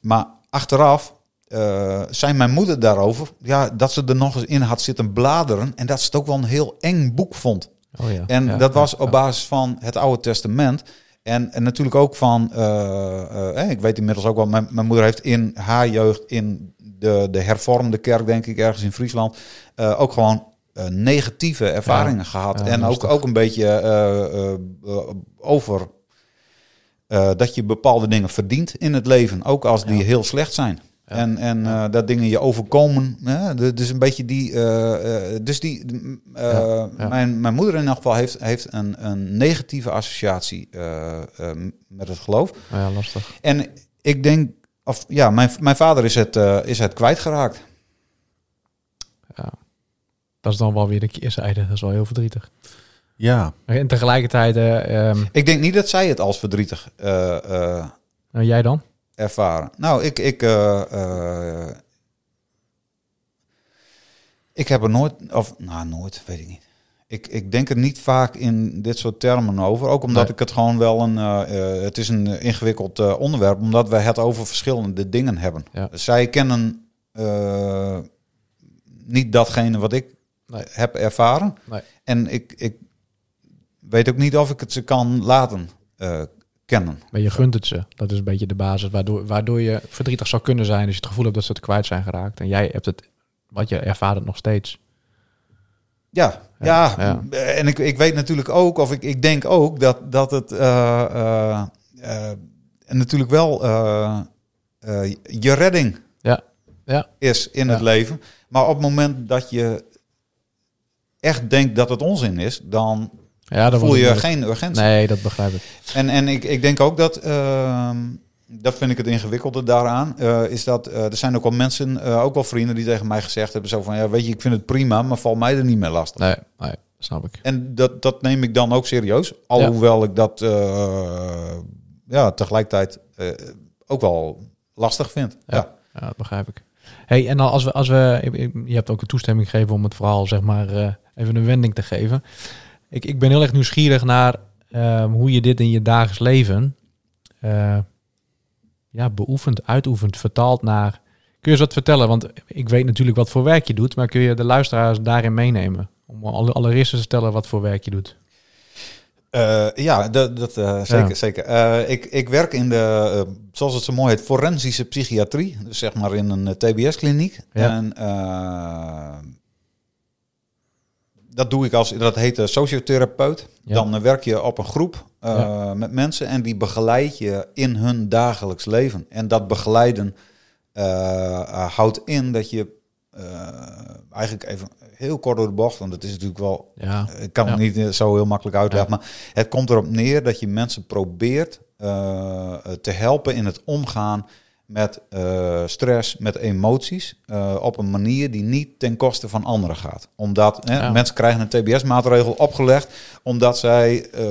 maar achteraf eh, zei mijn moeder daarover... Ja, dat ze er nog eens in had zitten bladeren... en dat ze het ook wel een heel eng boek vond. Oh, ja. En Ja, dat was op basis van het Oude Testament. En, en natuurlijk ook van, eh, eh, ik weet inmiddels ook wel, mijn, mijn moeder heeft in haar jeugd in de, de hervormde kerk, denk ik, ergens in Friesland, eh, ook gewoon negatieve ervaringen gehad. En ook, ook een beetje over dat je bepaalde dingen verdient in het leven, ook als die heel slecht zijn. Ja. En, en eh, dat dingen je overkomen. Hè? Dus een beetje die. eh, eh, dus die. eh, Ja, ja. Mijn, mijn moeder in elk geval heeft, heeft een, een negatieve associatie met het geloof. Ja, lastig. En ik denk. Of ja, mijn, mijn vader is het, eh, is het kwijtgeraakt. Ja. Dat is dan wel weer de keerzijde. Dat is wel heel verdrietig. ja, En tegelijkertijd, eh, ehm, Ik denk niet dat zij het als verdrietig eh, eh, nou, jij dan? Ervaren. Nou, ik, ik, eh, eh, ik heb er nooit, of nou nooit, weet ik niet. Ik, ik denk er niet vaak in dit soort termen over. Ook omdat Nee. ik het gewoon wel een, eh, het is een ingewikkeld onderwerp, omdat we het over verschillende dingen hebben. Ja. Zij kennen niet datgene wat ik Nee. heb ervaren. Nee. En ik, ik weet ook niet of ik het ze kan laten kennen. Maar je gunt het ze. Dat is een beetje de basis waardoor, waardoor je verdrietig zou kunnen zijn als je het gevoel hebt dat ze het kwijt zijn geraakt. En jij hebt het, wat je ervaart het nog steeds. Ja, Ja, ja. En ik, ik weet natuurlijk ook, of ik, ik denk ook dat, dat het eh, eh, eh, natuurlijk wel je redding Ja, ja. is in het leven. Maar op het moment dat je echt denkt dat het onzin is, dan Ja, dan voel je geen urgentie. Nee, dat begrijp ik. En, en ik, ik denk ook dat, ehm, dat vind ik het ingewikkelde daaraan, eh, is dat eh, er zijn ook wel mensen, eh, ook wel vrienden die tegen mij gezegd hebben zo van, ja weet je, ik vind het prima, maar val mij er niet meer lastig. Nee, nee, snap ik. En dat, dat neem ik dan ook serieus. Alhoewel ik dat ja, tegelijkertijd ook wel lastig vind. Ja. Ja. Ja, dat begrijp ik. Hey, en dan als we, als we, je hebt ook een toestemming gegeven om het verhaal, zeg maar, even een wending te geven. Ik, ik ben heel erg nieuwsgierig naar ehm, hoe je dit in je dagelijks leven eh, ja, beoefent, uitoefent, vertaalt naar. Kun je eens wat vertellen? Want ik weet natuurlijk wat voor werk je doet, maar kun je de luisteraars daarin meenemen? Om alle- allereerst te stellen wat voor werk je doet. Eh, ja, dat, dat eh, zeker. Ja. zeker. Ik, ik werk in de, zoals het zo mooi heet, forensische psychiatrie. Dus zeg maar in een TBS-kliniek. Ja. En dat doe ik als, dat heet eh, sociotherapeut. Ja. Dan eh, werk je op een groep eh, Ja. met mensen en die begeleid je in hun dagelijks leven. En dat begeleiden houdt in dat je eigenlijk even heel kort door de bocht, want het is natuurlijk wel Ja, ik kan het niet zo heel makkelijk uitleggen, maar het komt erop neer dat je mensen probeert te helpen in het omgaan met eh, stress, met emoties, eh, op een manier die niet ten koste van anderen gaat. Omdat hè, Ja. mensen krijgen een TBS-maatregel opgelegd, omdat zij eh,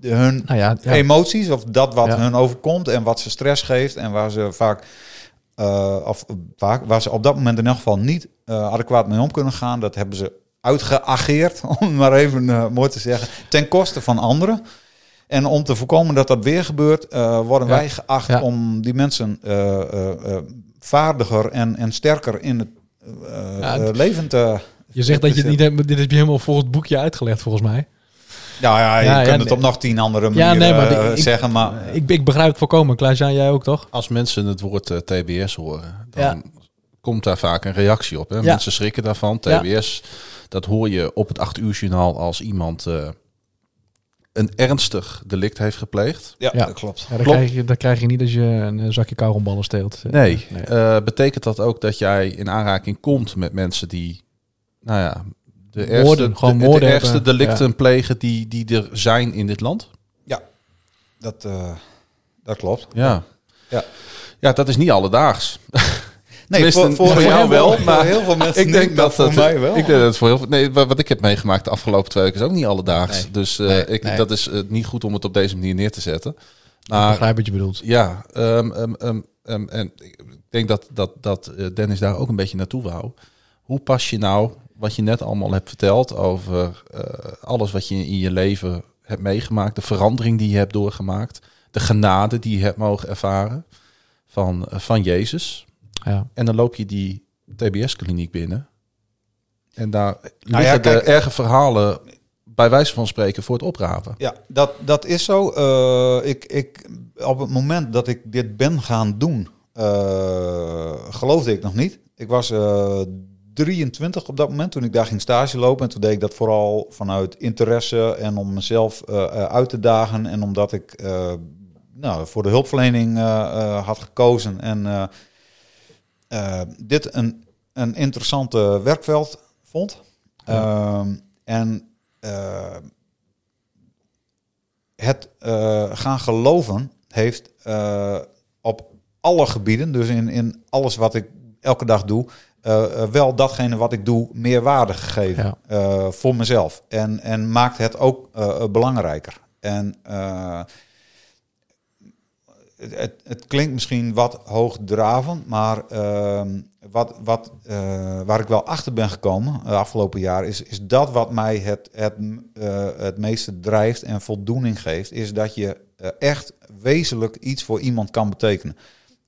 hun nou ja, ja. emoties of dat wat hun overkomt en wat ze stress geeft en waar ze vaak, of vaak waar ze op dat moment in elk geval niet adequaat mee om kunnen gaan, dat hebben ze uitgeageerd, om maar even mooi te zeggen, ten koste van anderen. En om te voorkomen dat dat weer gebeurt, eh, worden Ja. wij geacht Ja. om die mensen eh, eh, vaardiger en, en sterker in het eh, Ja, leven te. je zegt dat je het niet hebt, dit heb je helemaal volgens het boekje uitgelegd volgens mij. Nou ja, je Ja, kunt ja, het nee. op nog tien andere Ja, manieren nee, maar eh, ik- zeggen, maar Ik, ik begrijp het voorkomen. Klaas-Jan, jij ook toch? Als mensen het woord TBS horen, dan Ja. komt daar vaak een reactie op. Hè? Ja. Mensen schrikken daarvan. Ja. TBS, dat hoor je op het 8 uur journaal als iemand eh, een ernstig delict heeft gepleegd. ja, Ja. dat klopt. Ja, dat, Klopt. krijg je, dat krijg je niet als je een eh, zakje kauwgomballen steelt. Nee. nee. Eh, betekent dat ook dat jij in aanraking komt met mensen die, nou ja, de Moorden, ergste, gewoon de, de moorden ergste hebben, delicten plegen die, die er zijn in dit land? Dat, eh, dat klopt. Ja. Ja. Ja, dat is niet alledaags. Nee, voor, voor, jou wel, maar heel veel mensen ik denk niet, dat maar voor dat mij wel. Ik denk dat het voor heel veel. Nee, wat ik heb meegemaakt de afgelopen twee weken is ook niet alledaags. Nee. Dus eh, Nee, ik, nee. dat is eh, niet goed om het op deze manier neer te zetten. Ik Maar begrijp wat je bedoelt. ja, ehm, ehm, ehm, en ik denk dat, dat, dat eh, Dennis daar ook een beetje naartoe wou. Hoe pas je nou wat je net allemaal hebt verteld over eh, alles wat je in je leven hebt meegemaakt, de verandering die je hebt doorgemaakt, de genade die je hebt mogen ervaren van, van Jezus. Ja. En dan loop je die TBS-kliniek binnen. En daar Nou liggen ja, kijk- de erge verhalen, bij wijze van spreken, voor het oprapen. Ja, dat, dat is zo. Eh, ik, ik, op het moment dat ik dit ben gaan doen, eh, geloofde ik nog niet. Ik was eh 23 op dat moment toen ik daar ging stage lopen. En toen deed ik dat vooral vanuit interesse en om mezelf eh, eh, uit te dagen. En omdat ik eh, nou, voor de hulpverlening eh, eh, had gekozen. En eh, dit een, een interessante werkveld vond. Ehm, en eh, het eh, gaan geloven heeft op alle gebieden, dus in, in alles wat ik elke dag doe, wel datgene wat ik doe meer waarde gegeven Ja. voor mezelf. En, en maakt het ook belangrijker. En het, het, klinkt misschien wat hoogdravend, maar ehm, wat, wat, eh, waar ik wel achter ben gekomen de afgelopen jaar, is, is dat wat mij het, het, eh, het meeste drijft en voldoening geeft, is dat je eh, echt wezenlijk iets voor iemand kan betekenen.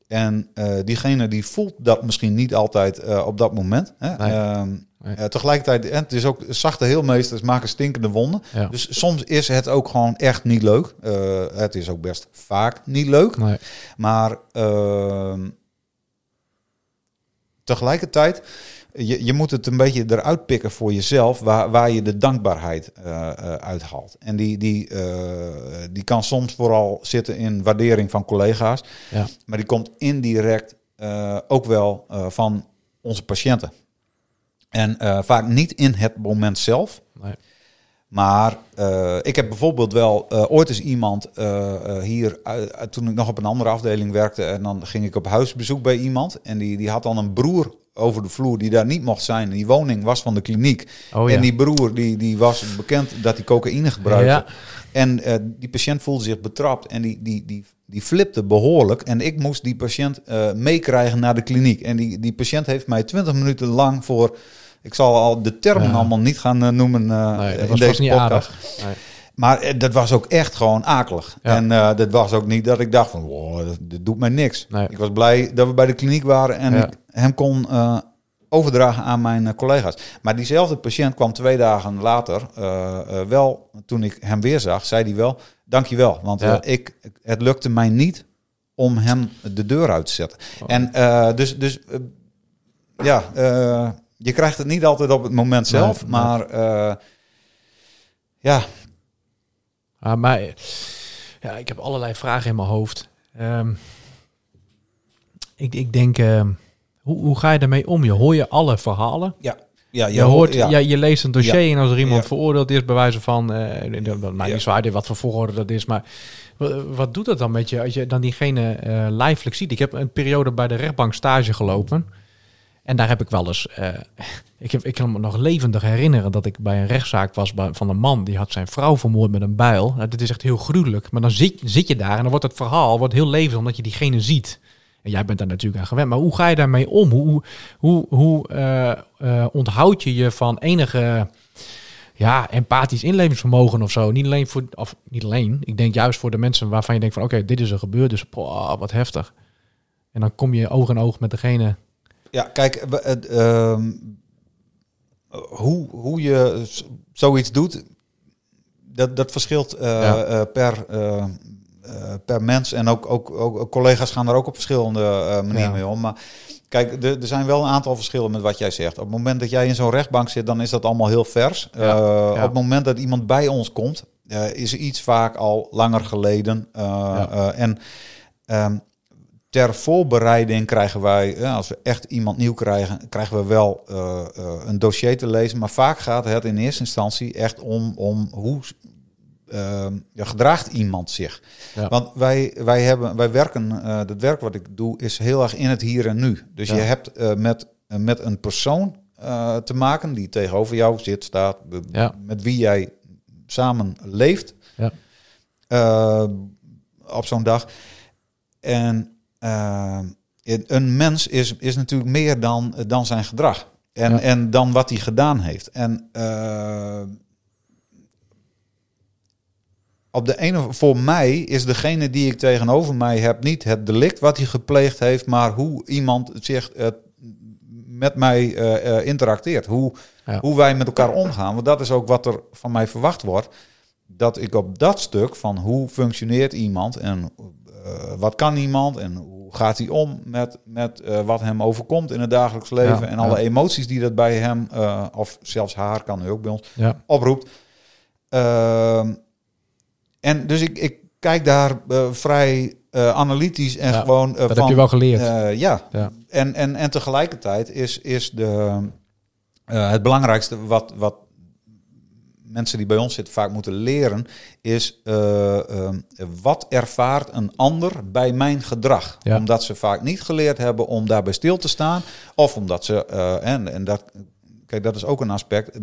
En eh, diegene die voelt dat misschien niet altijd eh, op dat moment. Hè? Nee. Nee. eh, tegelijkertijd, en het is ook zachte heelmeesters maken stinkende wonden. Ja. Dus soms is het ook gewoon echt niet leuk. Het is ook best vaak niet leuk. Nee. Maar ehm, tegelijkertijd, je, je moet het een beetje eruit pikken voor jezelf, waar, waar je de dankbaarheid eh, uithaalt. En die, die, eh, die kan soms vooral zitten in waardering van collega's, Ja. maar die komt indirect ook wel van onze patiënten. En vaak niet in het moment zelf, Nee. maar ik heb bijvoorbeeld wel ooit eens iemand hier, toen ik nog op een andere afdeling werkte, en dan ging ik op huisbezoek bij iemand. En die, die had dan een broer over de vloer die daar niet mocht zijn. Die woning was van de kliniek. Oh ja. En die broer die, die was bekend dat hij cocaïne gebruikte. Ja. En eh, die patiënt voelde zich betrapt en die, die, die, die flipte behoorlijk. En ik moest die patiënt eh, meekrijgen naar de kliniek. En die, die patiënt heeft mij 20 minuten lang voor. Ik zal al de termen Ja. allemaal niet gaan eh, noemen Nee, in deze niet podcast. aardig. Nee. Maar eh, dat was ook echt gewoon akelig. Ja. En eh, dat was ook niet dat ik dacht van, wow, dat, doet mij niks. Nee. Ik was blij dat we bij de kliniek waren en Ja. ik hem kon eh, overdragen aan mijn collega's. Maar diezelfde patiënt kwam twee dagen later wel, toen ik hem weer zag, zei hij wel, dankjewel. Want Ja. ik, het lukte mij niet om hem de deur uit te zetten. Oh. En dus, dus ja, je krijgt het niet altijd op het moment zelf, Nee, maar ja, Ah, maar ja, ik heb allerlei vragen in mijn hoofd. Ehm, ik, ik denk, ehm, hoe, hoe ga je daarmee om? Je hoor je alle verhalen. Ja, ja, Je, hoort, ja. ja. je leest een dossier Ja. en als er iemand Ja. veroordeeld is, bij wijze van, eh dat maakt Ja. niet uit wat voor volgorde dat is, maar wa- wat doet dat dan met je als je dan diegene eh lijfelijk ziet? Ik heb een periode bij de rechtbank stage gelopen en daar heb ik wel eens, eh, ik, heb, ik kan me nog levendig herinneren dat ik bij een rechtszaak was van een man die had zijn vrouw vermoord met een bijl. Nou, dit is echt heel gruwelijk, maar dan zit, zit je daar en dan wordt het verhaal wordt heel levendig omdat je diegene ziet. En jij bent daar natuurlijk aan gewend. Maar hoe ga je daarmee om? Hoe, hoe, hoe eh, onthoud je je van enige ja, empathisch inlevingsvermogen of zo? Niet alleen voor, of niet alleen. Ik denk juist voor de mensen waarvan je denkt van oké, dit is er gebeurd, dus wat heftig. En dan kom je oog in oog met degene. Ja, kijk, ehm, hoe, hoe je zoiets doet, dat, dat verschilt eh, Ja. eh, per, eh, per mens. En ook, ook, ook collega's gaan er ook op verschillende manieren Ja. mee om. Maar kijk, er, zijn wel een aantal verschillen met wat jij zegt. Op het moment dat jij in zo'n rechtbank zit, dan is dat allemaal heel vers. Ja. Ja. Op het moment dat iemand bij ons komt, is iets vaak al langer geleden. Ja. en ehm, ter voorbereiding krijgen wij, eh, als we echt iemand nieuw krijgen, krijgen we wel eh, eh, een dossier te lezen. Maar vaak gaat het in eerste instantie echt om, om hoe ja, gedraagt iemand zich. Ja. Want wij, wij, hebben, wij werken, het werk wat ik doe, is heel erg in het hier en nu. Dus Ja. je hebt met, met een persoon te maken die tegenover jou zit, staat, Ja. met wie jij samen leeft Ja. op zo'n dag. En eh, een mens is, is natuurlijk meer dan, dan zijn gedrag. En, Ja. en dan wat hij gedaan heeft. En eh, op de ene, voor mij is degene die ik tegenover mij heb niet het delict wat hij gepleegd heeft, maar hoe iemand zich eh, met mij eh, interacteert. Hoe, Ja. hoe wij met elkaar omgaan. Want dat is ook wat er van mij verwacht wordt. Dat ik op dat stuk van hoe functioneert iemand en wat kan iemand en hoe gaat hij om met, met eh, wat hem overkomt in het dagelijks leven Ja, en alle ja. emoties die dat bij hem, eh, of zelfs haar kan nu ook bij ons, Ja. oproept. Ehm, en dus ik, ik kijk daar eh, vrij eh, analytisch en Ja, gewoon eh, Dat van... heb je wel geleerd. eh, ja. Ja. En, en, en tegelijkertijd is, is de, eh, het belangrijkste wat, wat mensen die bij ons zitten vaak moeten leren, is eh, ehm, wat ervaart een ander bij mijn gedrag? Ja. Omdat ze vaak niet geleerd hebben om daarbij stil te staan, of omdat ze, eh, en, en dat, kijk, dat is ook een aspect.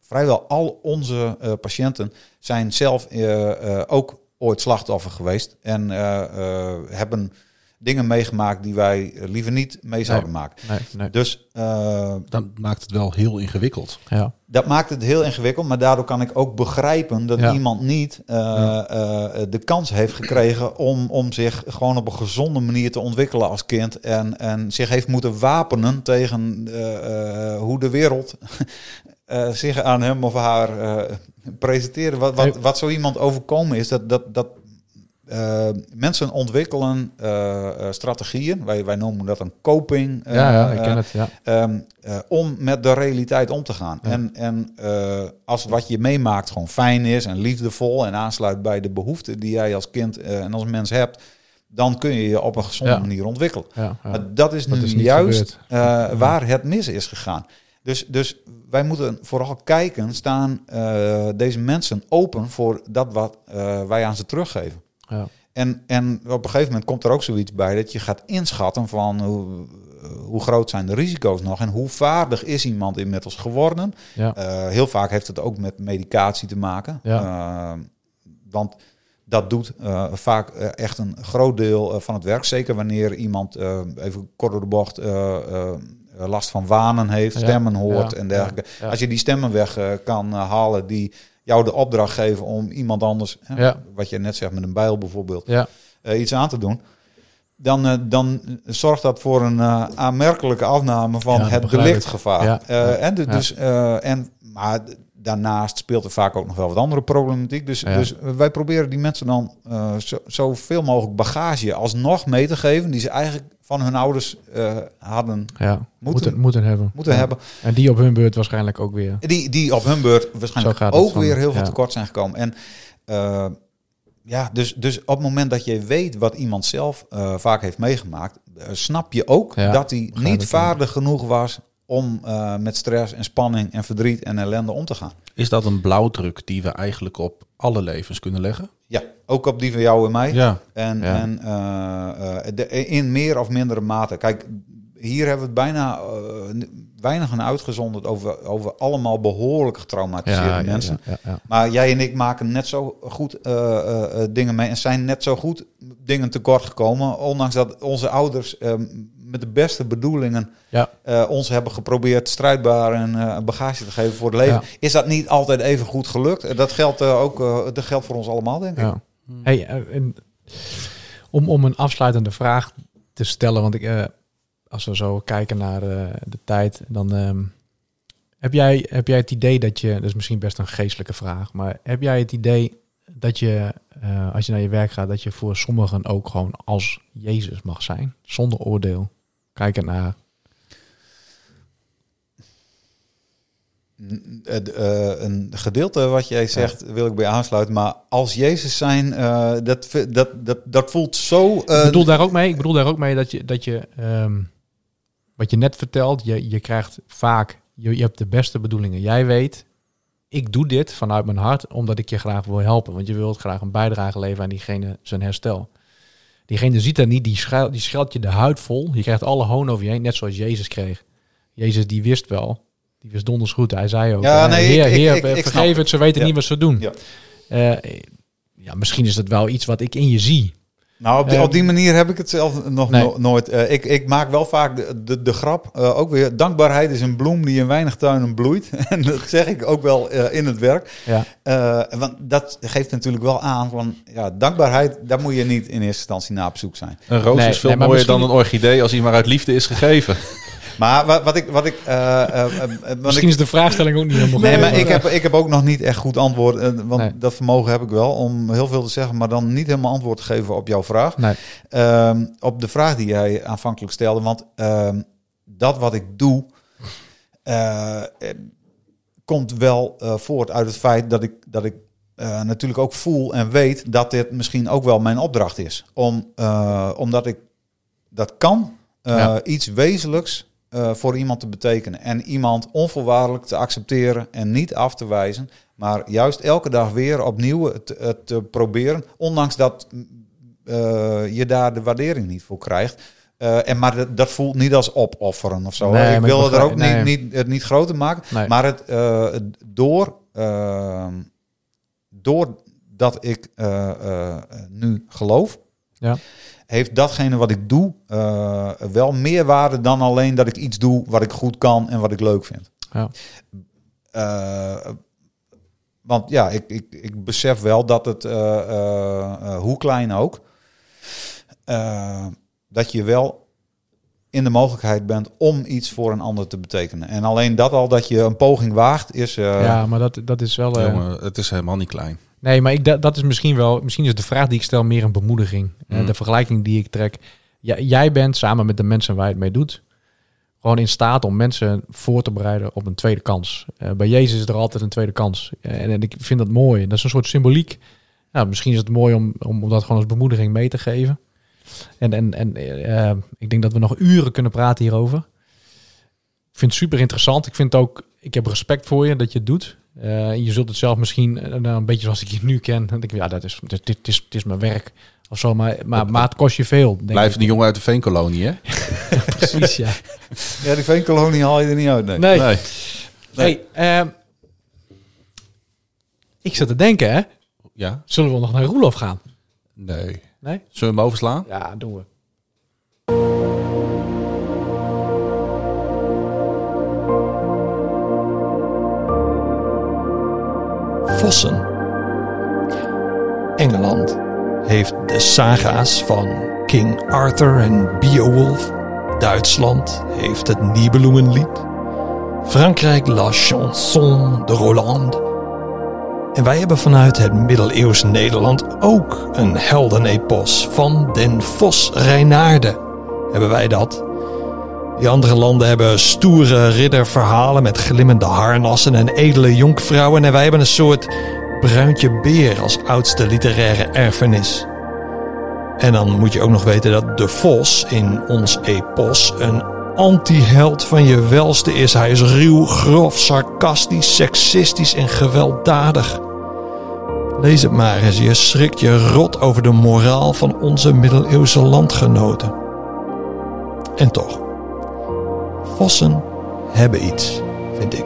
Vrijwel al onze eh, patiënten zijn zelf ook ooit slachtoffer geweest en hebben dingen meegemaakt die wij eh, liever niet mee zouden maken. Nee, nee. Dus eh, Dan maakt het wel heel ingewikkeld. Ja. dat maakt het heel ingewikkeld, maar daardoor kan ik ook begrijpen dat Ja. iemand niet eh, eh, de kans heeft gekregen om, om zich gewoon op een gezonde manier te ontwikkelen als kind. En, en zich heeft moeten wapenen tegen eh, eh, hoe de wereld eh, zich aan hem of haar eh presenteert. Wat, wat, wat zo iemand overkomen is, dat, dat, dat eh, mensen ontwikkelen eh, eh, strategieën. Wij, wij noemen dat een coping. ja, ja, ik ken het. Ja. Ehm, eh, om met de realiteit om te gaan. Ja. En, en als wat je meemaakt gewoon fijn is en liefdevol en aansluit bij de behoeften die jij als kind en als mens hebt, dan kun je je op een gezonde Ja. manier ontwikkelen. Ja. Maar dat is Dat nu is niet juist waar het mis is gegaan. Dus, dus wij moeten vooral kijken, staan deze mensen open voor dat wat wij aan ze teruggeven. Ja. En, en op een gegeven moment komt er ook zoiets bij dat je gaat inschatten van hoe, hoe groot zijn de risico's nog en hoe vaardig is iemand inmiddels geworden. Ja. Eh, heel vaak heeft het ook met medicatie te maken. Eh, want dat doet eh, vaak echt een groot deel van het werk. Zeker wanneer iemand, even kort door de bocht, last van wanen heeft, stemmen hoort ja, en dergelijke. Als je die stemmen weg kan halen die jou de opdracht geven om iemand anders, hè, Ja. wat je net zegt met een bijl bijvoorbeeld, Ja. eh, iets aan te doen. Dan, eh, dan zorgt dat voor een eh, aanmerkelijke afname van Ja, het delictgevaar. En de- dus, en, maar daarnaast speelt er vaak ook nog wel wat andere problematiek. Dus, Ja. dus wij proberen die mensen dan eh, zo, zoveel mogelijk bagage alsnog mee te geven... die ze eigenlijk van hun ouders eh, hadden ja. Moeten, Moeten- moeten, hebben. moeten Ja. hebben. En die op hun beurt waarschijnlijk ook weer. Die, die op hun beurt waarschijnlijk ook van- weer heel veel tekort zijn gekomen. En eh, ja, dus, dus op het moment dat je weet wat iemand zelf vaak heeft meegemaakt, snap je ook dat hij niet vaardig genoeg was om eh, met stress en spanning en verdriet en ellende om te gaan. Is dat een blauwdruk die we eigenlijk op alle levens kunnen leggen? Ja, ook op die van jou en mij. Ja. En, Ja. en eh, eh, de, in meer of mindere mate. Kijk, hier hebben we het bijna weinig aan uitgezonderd over, over allemaal behoorlijk getraumatiseerde Ja, mensen. ja. Maar jij en ik maken net zo goed dingen mee en zijn net zo goed dingen tekort gekomen. Ondanks dat onze ouders eh, met de beste bedoelingen Ja. eh, ons hebben geprobeerd strijdbaar en eh, bagage te geven voor het leven. Ja. Is dat niet altijd even goed gelukt? Dat geldt eh, ook dat geldt voor ons allemaal, denk ik. Ja. Hey, en om, om een afsluitende vraag te stellen, want ik, als we zo kijken naar de tijd, dan ehm, Heb jij, heb jij het idee dat je, dat is misschien best een geestelijke vraag, maar heb jij het idee dat je, als je naar je werk gaat, dat je voor sommigen ook gewoon als Jezus mag zijn, zonder oordeel? Kijk naar. Eh, een gedeelte wat jij zegt wil ik bij aansluiten. Maar als Jezus zijn, eh, dat, dat, dat, dat voelt zo... eh, ik bedoel daar ook mee. Ik bedoel daar ook mee dat je, dat je ehm, wat je net vertelt, je, je krijgt vaak, je, je hebt de beste bedoelingen. Jij weet, ik doe dit vanuit mijn hart omdat ik je graag wil helpen. Want je wilt graag een bijdrage leveren aan diegene zijn herstel. Diegene ziet dat niet, die, schuil, die scheldt je de huid vol. Je krijgt alle hoon over je heen, net zoals Jezus kreeg. Jezus die wist wel, die wist donders goed. Hij zei ook, Ja, eh, nee, heer, ik- heer, ik- ik snap vergeef het. ze weten Ja. niet wat ze doen. Ja. Eh, ja, misschien is dat wel iets wat ik in je zie. Nou, op die, op die manier heb ik het zelf nog Nee. no- nooit. Eh, ik, ik maak wel vaak de, de, de grap, eh, ook weer, dankbaarheid is een bloem die in weinig tuinen bloeit. en dat zeg ik ook wel eh, in het werk. Ja. Eh, want dat geeft natuurlijk wel aan van, ja, dankbaarheid, daar moet je niet in eerste instantie naar op zoek zijn. Een roos Nee, is veel nee, mooier misschien- dan een orchidee als hij maar uit liefde is gegeven. Maar wat, wat ik, wat ik, eh, eh, eh, eh, want Misschien ik, is de vraagstelling ook niet helemaal Nee, maar ik heb, ik heb ook nog niet echt goed antwoord. Want Nee. dat vermogen heb ik wel om heel veel te zeggen, maar dan niet helemaal antwoord te geven op jouw vraag. Nee. Ehm, op de vraag die jij aanvankelijk stelde. Want ehm, dat wat ik doe, komt wel voort uit het feit dat ik, dat ik natuurlijk ook voel en weet dat dit misschien ook wel mijn opdracht is. Om, omdat ik dat kan, Ja. iets wezenlijks eh, voor iemand te betekenen. En iemand onvoorwaardelijk te accepteren en niet af te wijzen. Maar juist elke dag weer opnieuw het, het te proberen. Ondanks dat eh, je daar de waardering niet voor krijgt. Eh, en maar dat, dat voelt niet als opofferen of zo. Nee, ik wil ik er ook niet, niet, het niet groter maken. Nee. Maar het, door, uh, doordat ik nu geloof, Ja. Heeft datgene wat ik doe eh, wel meer waarde dan alleen dat ik iets doe wat ik goed kan en wat ik leuk vind. Ja. Eh, want ja, ik, ik, ik besef wel dat het, eh, eh, eh, hoe klein ook, eh, dat je wel in de mogelijkheid bent om iets voor een ander te betekenen. En alleen dat al, dat je een poging waagt, is... eh, ja, maar dat, dat is wel... eh, Jongen, het is helemaal niet klein. Nee, maar ik, dat, dat is misschien wel... Misschien is de vraag die ik stel meer een bemoediging. Eh, Mm. de vergelijking die ik trek. Ja, jij bent samen met de mensen waar je het mee doet... gewoon in staat om mensen voor te bereiden op een tweede kans. Eh, bij Jezus is er altijd een tweede kans. Eh, en, en ik vind dat mooi. Dat is een soort symboliek. Nou, misschien is het mooi om, om dat gewoon als bemoediging mee te geven. En, en, en ik denk dat we nog uren kunnen praten hierover. Ik vind het super interessant. Ik vind ook, ik heb respect voor je dat je het doet. Eh, je zult het zelf misschien eh, nou, een beetje zoals ik je nu ken. Dan denk ik, ja, dat is, dit, dit, is, dit is mijn werk. Of zo, maar, maar, maar het kost je veel. Denk Blijven ik. die jongen uit de veenkolonie, hè? Precies, ja. ja, die veenkolonie haal je er niet uit, nee. Nee. Nee. Hey, ehm, ik zit te denken, hè. Ja? Zullen we nog naar Roelof gaan? Nee. Nee? Zullen we hem overslaan? Ja, doen we. Engeland heeft de saga's van King Arthur en Beowulf. Duitsland heeft het Nibelungenlied. Frankrijk La Chanson de Roland. En wij hebben vanuit het middeleeuws Nederland ook een heldenepos van den Vos Reinaarde. Hebben wij dat? Die andere landen hebben stoere ridderverhalen met glimmende harnassen en edele jonkvrouwen. En wij hebben een soort bruintje beer als oudste literaire erfenis. En dan moet je ook nog weten dat de vos in ons epos een anti-held van je welste is. Hij is ruw, grof, sarcastisch, seksistisch en gewelddadig. Lees het maar eens, je schrikt je rot over de moraal van onze middeleeuwse landgenoten. En toch, vossen hebben iets, vind ik.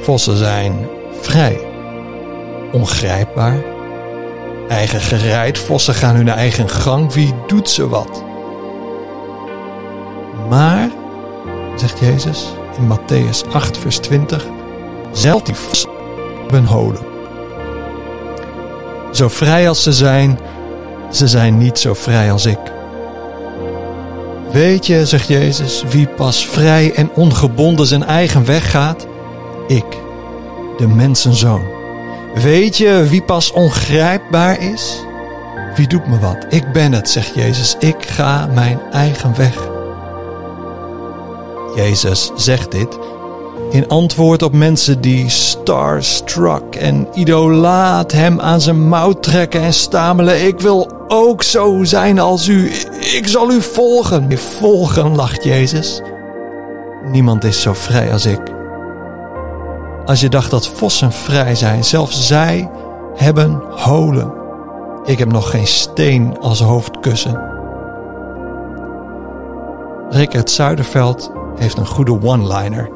Vossen zijn vrij, ongrijpbaar, eigen gereid. Vossen gaan hun eigen gang. Wie doet ze wat? Maar, zegt Jezus in Matthäus 8, vers 20, zelf die vossen hebben holen. Zo vrij als ze zijn, ze zijn niet zo vrij als ik. Weet je, zegt Jezus, wie pas vrij en ongebonden zijn eigen weg gaat? Ik, de mensenzoon. Weet je wie pas ongrijpbaar is? Wie doet me wat? Ik ben het, zegt Jezus. Ik ga mijn eigen weg. Jezus zegt dit in antwoord op mensen die starstruck en idolaat hem aan zijn mouw trekken en stamelen: Ik wil ook zo zijn als u. Ik zal u volgen. Volgen, lacht Jezus. Niemand is zo vrij als ik. Als je dacht dat vossen vrij zijn, zelfs zij hebben holen. Ik heb nog geen steen als hoofdkussen. Rickert Zuiderveld heeft een goede one-liner.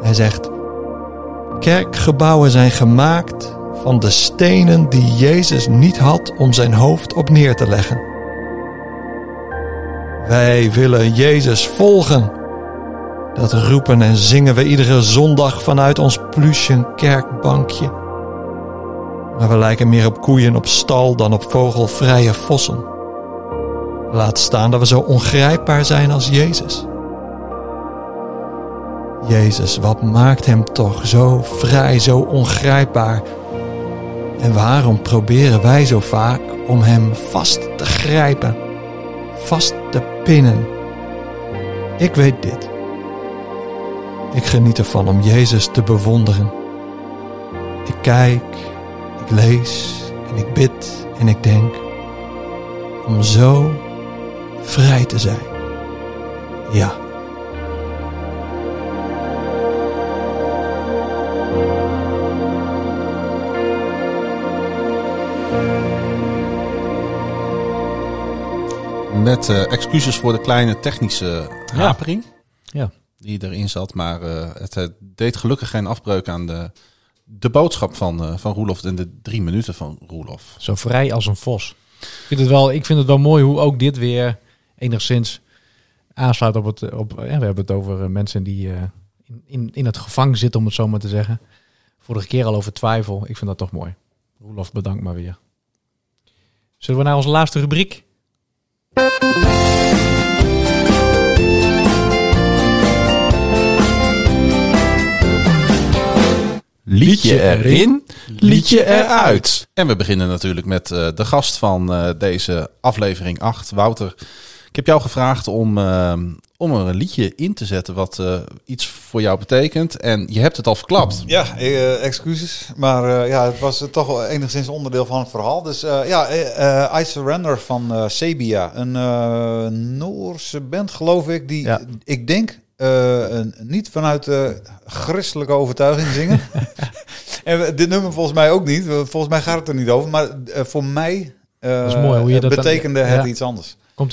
Hij zegt: Kerkgebouwen zijn gemaakt van de stenen die Jezus niet had om zijn hoofd op neer te leggen. Wij willen Jezus volgen. Dat roepen en zingen we iedere zondag vanuit ons plusje kerkbankje. Maar we lijken meer op koeien op stal dan op vogelvrije vossen. Laat staan dat we zo ongrijpbaar zijn als Jezus. Jezus, wat maakt hem toch zo vrij, zo ongrijpbaar? En waarom proberen wij zo vaak om hem vast te grijpen, vast te pinnen? Ik weet dit. Ik geniet ervan om Jezus te bewonderen. Ik kijk, ik lees en ik bid en ik denk om zo vrij te zijn. Ja. Met eh, excuses voor de kleine technische hapering Ja. die erin zat. Maar eh, het eh, deed gelukkig geen afbreuk aan de, de boodschap van, van Roelof en de drie minuten van Roelof. Zo vrij als een vos. Ik vind het wel, ik vind het wel mooi hoe ook dit weer enigszins aansluit op het. Op, ja, we hebben het over mensen die in, in, in het gevangen zitten, om het zo maar te zeggen. Vorige keer al over twijfel. Ik vind dat toch mooi. Roelof, bedankt maar weer. Zullen we naar onze laatste rubriek? Liedje erin, liedje eruit. En we beginnen natuurlijk met eh, de gast van eh, deze aflevering 8, Wouter. Ik heb jou gevraagd om, eh, om er een liedje in te zetten wat eh, iets voor jou betekent. En je hebt het al verklapt. Ja, eh, excuses. Maar eh, ja, het was toch wel enigszins onderdeel van het verhaal. Dus ja, I Surrender van Sebia. Een Noorse band, geloof ik. Die, Ja. ik denk, een, niet vanuit de christelijke overtuiging zingen. en dit nummer volgens mij ook niet. Volgens mij gaat het er niet over. Maar voor mij is mooi hoe je dat dan- betekende het ja. iets anders. Komt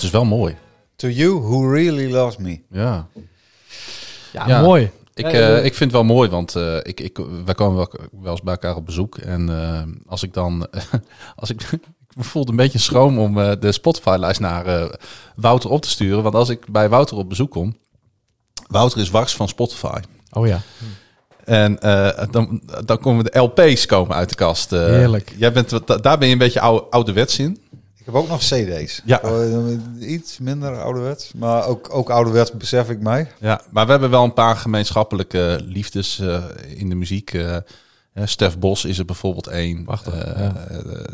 het is wel mooi. To you who really loves me. Ja. Ja, Ja. mooi. Ik, eh, ik vind het wel mooi, want eh, ik, ik, wij komen wel, wel eens bij elkaar op bezoek. En eh, als ik dan... als ik, ik voelde een beetje schroom om eh, de Spotify-lijst naar eh, Wouter op te sturen. Want als ik bij Wouter op bezoek kom... Wouter is wars van Spotify. Oh ja. En eh, dan, dan komen de LP's komen uit de kast. Heerlijk. Jij bent, wat- daar ben je een beetje oude, ouderwets in. Ik heb ook nog cd's. Ja. Eh, iets minder ouderwets. Maar ook, ook ouderwets besef ik mij. Ja, maar we hebben wel een paar gemeenschappelijke liefdes eh, in de muziek. eh eh, Stef Bos is er bijvoorbeeld één. Ja. eh,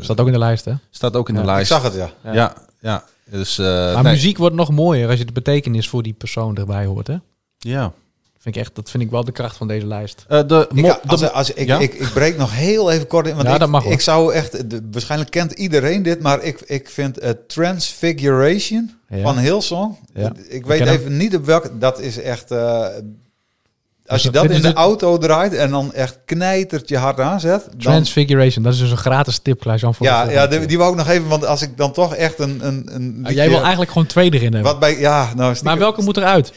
Staat ook in de lijst, hè? staat ook in de Ja, Ik lijst. zag het, ja. Ja, ja. ja. Dus, eh, Maar nee. muziek wordt nog mooier als je de betekenis voor die persoon erbij hoort, hè? Ja. Vind ik echt, dat vind ik wel de kracht van deze lijst. Eh, de, Ik, als, als, ik, ja? ik, ik breek nog heel even kort in. Want Ja, ik, dat mag wel. ik zou echt... de- waarschijnlijk kent iedereen dit. Maar ik, ik vind eh, Transfiguration Ja. van Hillsong. Ja. Ik weet hem. even niet op welke... Dat is echt... eh, als je Dus dat in de het- auto draait en dan echt knijtert je hard aanzet. Dan, Transfiguration, dat is dus een gratis tip, voor de ja, ja die, die wou ik nog even, want als ik dan toch echt een... een, een Ah, jij wil eigenlijk gewoon twee erin hebben. Wat bij, ja, nou, maar welke moet eruit?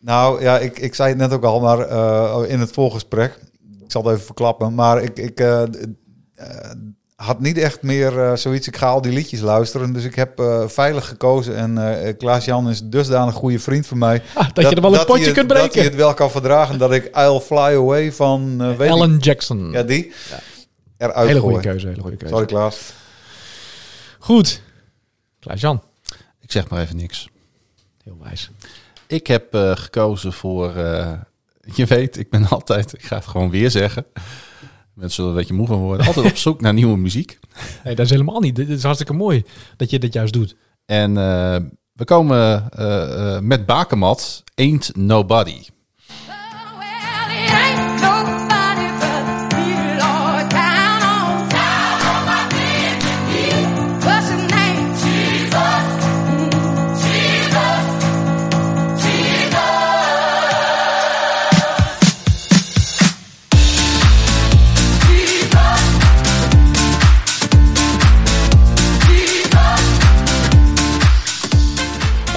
Nou ja, ik, ik zei het net ook al, maar eh, in het voorgesprek. Ik zal het even verklappen. Maar ik, ik eh, eh, had niet echt meer eh, zoiets. Ik ga al die liedjes luisteren. Dus ik heb eh, veilig gekozen. En eh Klaas-Jan is dusdanig goede vriend van mij. Ah, dat, je er wel een potje het- kunt Dat hij breken. het wel kan verdragen. Dat ik I'll Fly Away van... eh Alan ik- Jackson. Ja, die. Eruit hele goede keuze, hele goede keuze. Sorry Klaas. Goed. Klaas-Jan. Ik zeg maar even niks. Heel wijs. Ik heb eh, gekozen voor... eh, je weet, ik ben altijd... Ik ga het gewoon weer zeggen. Mensen zullen een beetje moe van worden. Altijd op zoek naar nieuwe muziek. Nee, dat is helemaal niet. Dit is hartstikke mooi dat je dit juist doet. En eh, we komen met Bakermat, Ain't Nobody.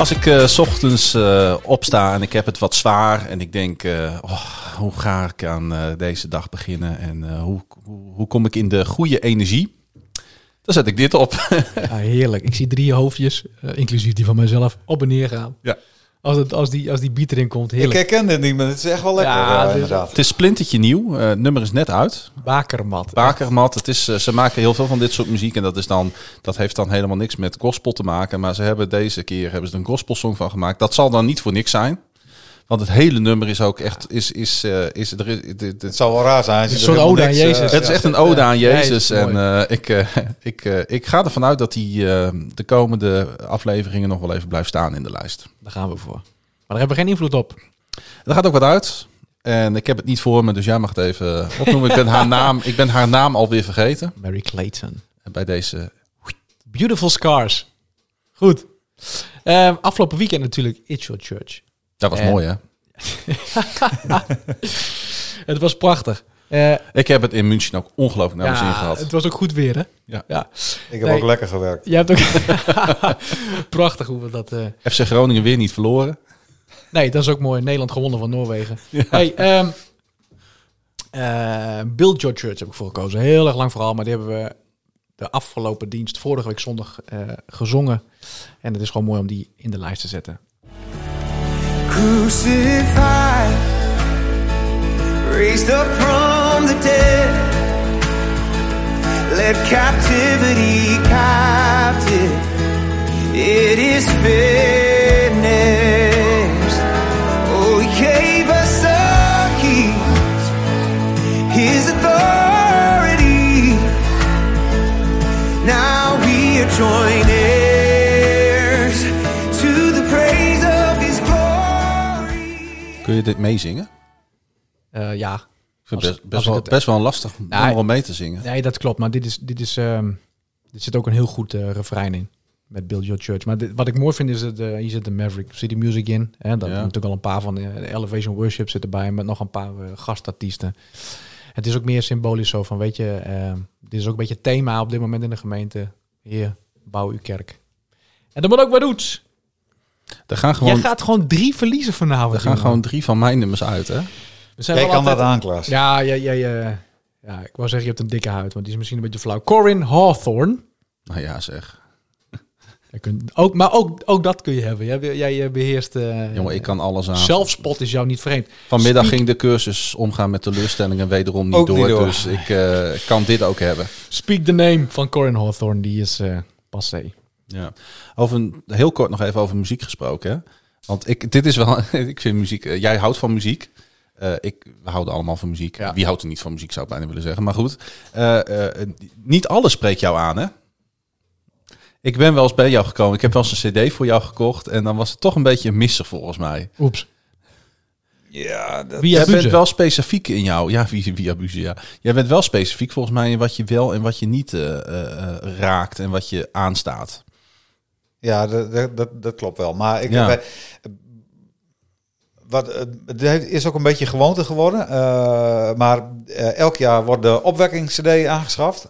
Als ik eh, s ochtends eh, opsta en ik heb het wat zwaar en ik denk, eh, oh, hoe ga ik aan deze dag beginnen en hoe, hoe, hoe kom ik in de goede energie? Dan zet ik dit op. Ja, heerlijk. Ik zie drie hoofdjes, inclusief die van mezelf, op en neer gaan. Ja. Als, het, als, die, als die beat erin komt, Ik heerlijk. herken dit niet, maar het is echt wel lekker. Ja, eh, inderdaad. het is splintertje nieuw. Eh, het nummer is net uit. Bakermat. Bakermat, het is, eh, ze maken heel veel van dit soort muziek en dat, is dan, dat heeft dan helemaal niks met gospel te maken. Maar ze hebben deze keer hebben ze er een gospelsong van gemaakt. Dat zal dan niet voor niks zijn. Want het hele nummer is ook echt... Is, is, eh, is, er is, dit- dit- Het zou wel raar zijn. als je Een soort ode aan niks, eh, Jezus. Het is echt een ode aan Jezus. ja, het is en eh, ik, eh, ik, eh, ik ga ervan uit dat hij eh, de komende afleveringen nog wel even blijft staan in de lijst. Daar gaan we voor. Maar daar hebben we geen invloed op. Er gaat ook wat uit. En ik heb het niet voor me, dus jij mag het even opnoemen. ik, ben haar naam, ik ben haar naam alweer vergeten. Mary Clayton. En bij deze... Beautiful Scars. Goed. Ehm, afgelopen weekend natuurlijk It's Your Church. Dat was En- mooi, hè? Het was prachtig. Eh, Ik heb het in München ook ongelooflijk naar mijn zin gehad. het was ook goed weer, hè? Ja. ja. Ik heb Nee. ook lekker gewerkt. Je hebt ook... prachtig hoe we dat... eh, FC Groningen weer niet verloren. Nee, dat is ook mooi. Nederland gewonnen van Noorwegen. Hey, ehm, eh, Bill George Church heb ik voor gekozen. Heel erg lang verhaal, maar die hebben we de afgelopen dienst vorige week zondag eh, gezongen. En het is gewoon mooi om die in de lijst te zetten. Crucified, raised up from the dead, let captivity captive. It is finished. Oh, he gave us the keys, his authority. Now we are joint Kun je dit meezingen? Eh, ja, Ik vind Als- best, best, wel, het- best wel een lastig om mee te zingen. nee, dat klopt. Maar dit is, dit is, ehm, dit zit ook een heel goed eh refrein in. Met Bill Your Church. Maar dit- wat ik mooi vind is dat eh, hier zit de Maverick City Music in. Hè, dat Ja. natuurlijk al een paar van de, Elevation Worship zitten erbij. Met nog een paar gastartiesten. Het is ook meer symbolisch zo van, weet je, ehm, dit is ook een beetje thema op dit moment in de gemeente. Heer, bouw uw kerk. En dat moet ook wat doet. Er gaan gewoon, Jij gaat gewoon drie verliezen vanavond. er gaan jongen. gewoon drie van mijn nummers uit, hè? We zijn Jij wel kan altijd- dat aan, Klaas. Ja, ja, ja, ja, ja, ik wou zeggen, je hebt een dikke huid, want die is misschien een beetje flauw. Corin Hawthorne. Nou ja, zeg. Kunt, ook, maar ook, ook dat kun je hebben. Jij, jij eh, beheerst... eh, Jongen, ik kan alles aan. Zelfspot is jou niet vreemd. Vanmiddag Speak- ging de cursus omgaan met teleurstellingen wederom niet, Ook door, niet door. Dus ik eh, kan dit ook hebben. Speak the name van Corin Hawthorne, die is eh passé. Ja. Over een, heel kort nog even over muziek gesproken. Hè? Want ik, dit is wel, ik vind muziek, eh, jij houdt van muziek. Eh, ik, we houden allemaal van muziek. Ja. Wie houdt er niet van muziek, zou ik bijna willen zeggen. Maar goed, eh, niet alles spreekt jou aan, hè? Ik ben wel eens bij jou gekomen. Ik heb wel eens een cd voor jou gekocht. En dan was het toch een beetje een misser volgens mij. Oeps. Ja, dat, Jij bent wel specifiek in jou. Ja, via, via Buze, ja. Jij bent wel specifiek volgens mij in wat je wel en wat je niet raakt. En wat je aanstaat. Ja dat, dat, dat, klopt wel. Maar ik Ja. heb, wat, eh, het is ook een beetje gewoonte geworden. eh, maar eh, elk jaar wordt de opwekkings-cd aangeschaft.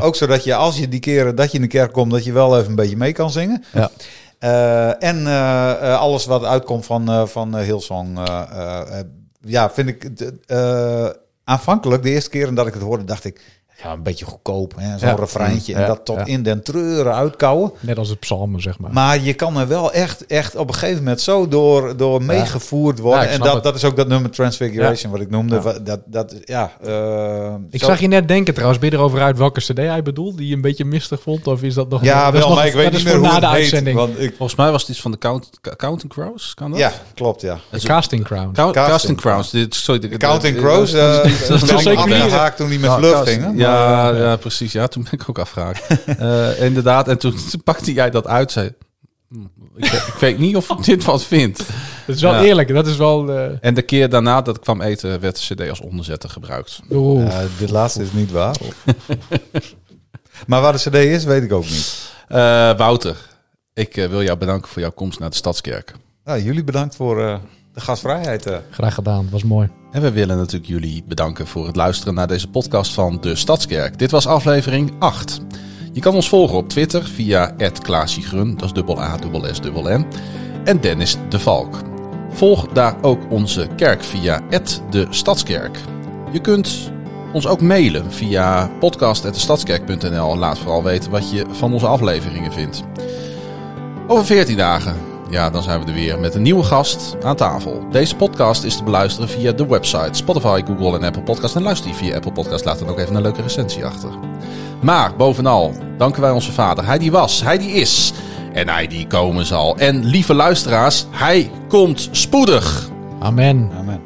Ook zodat je als je die keren dat je in de kerk komt, dat je wel even een beetje mee kan zingen. Ja. En alles wat uitkomt van, van Hillsong. ja, vind ik... het, aanvankelijk, de eerste keren dat ik het hoorde, dacht ik... Ja, een beetje goedkoop, hè, zo'n Ja. refreintje. Ja, En dat tot ja. in den treuren uitkouwen. Net als het psalmen, zeg maar. Maar je kan er wel echt, echt op een gegeven moment zo door, door meegevoerd worden. En dat, het. dat is ook dat nummer Transfiguration wat ik noemde. Dat, dat, ja, eh, ik zo- zag je net denken trouwens, ben erover uit welke cd hij bedoelt? Die je een beetje mistig vond? Of is dat nog... Ja, wel, nog- maar ik weet niet meer hoe na het de heet. uitzending. Want ik, Volgens mij was het iets van de count, Counting Crows, kan dat? ja, klopt, ja. De Casting Crown. Casting Crowns. Sorry, de, Counting Crows, eh dat is zeker niet. toen die met Cast- gingen. Ja, maar, ja, precies. Ja, toen ben ik ook afgehaakt. Eh, inderdaad. En toen, toen pakte jij dat uit. Zei, ik, ik weet niet of ik dit wat vind. Dat is wel Ja. eerlijk. Dat is wel... eh En de keer daarna dat ik kwam eten, werd de cd als onderzetter gebruikt. dit laatste is niet waar. maar waar de cd is, weet ik ook niet. Eh, Wouter, ik wil jou bedanken voor jouw komst naar de Stadskerk. Nou, jullie bedankt voor eh, de gastvrijheid. eh. Graag gedaan. Was mooi. En we willen natuurlijk jullie bedanken voor het luisteren naar deze podcast van de Stadskerk. Dit was aflevering 8. Je kan ons volgen op Twitter via @klaasiegrun, dat is dubbel A, dubbel S, dubbel N. En Dennis de Valk. Volg daar ook onze kerk via de Stadskerk. Je kunt ons ook mailen via podcast.destadskerk.nl en laat vooral weten wat je van onze afleveringen vindt. Over 14 dagen, ja, dan zijn we er weer met een nieuwe gast aan tafel. Deze podcast is te beluisteren via de website Spotify, Google en Apple Podcast. En luister je via Apple Podcast, laat dan ook even een leuke recensie achter. Maar bovenal danken wij onze vader. Hij die was, hij die is en hij die komen zal. En lieve luisteraars, hij komt spoedig. Amen.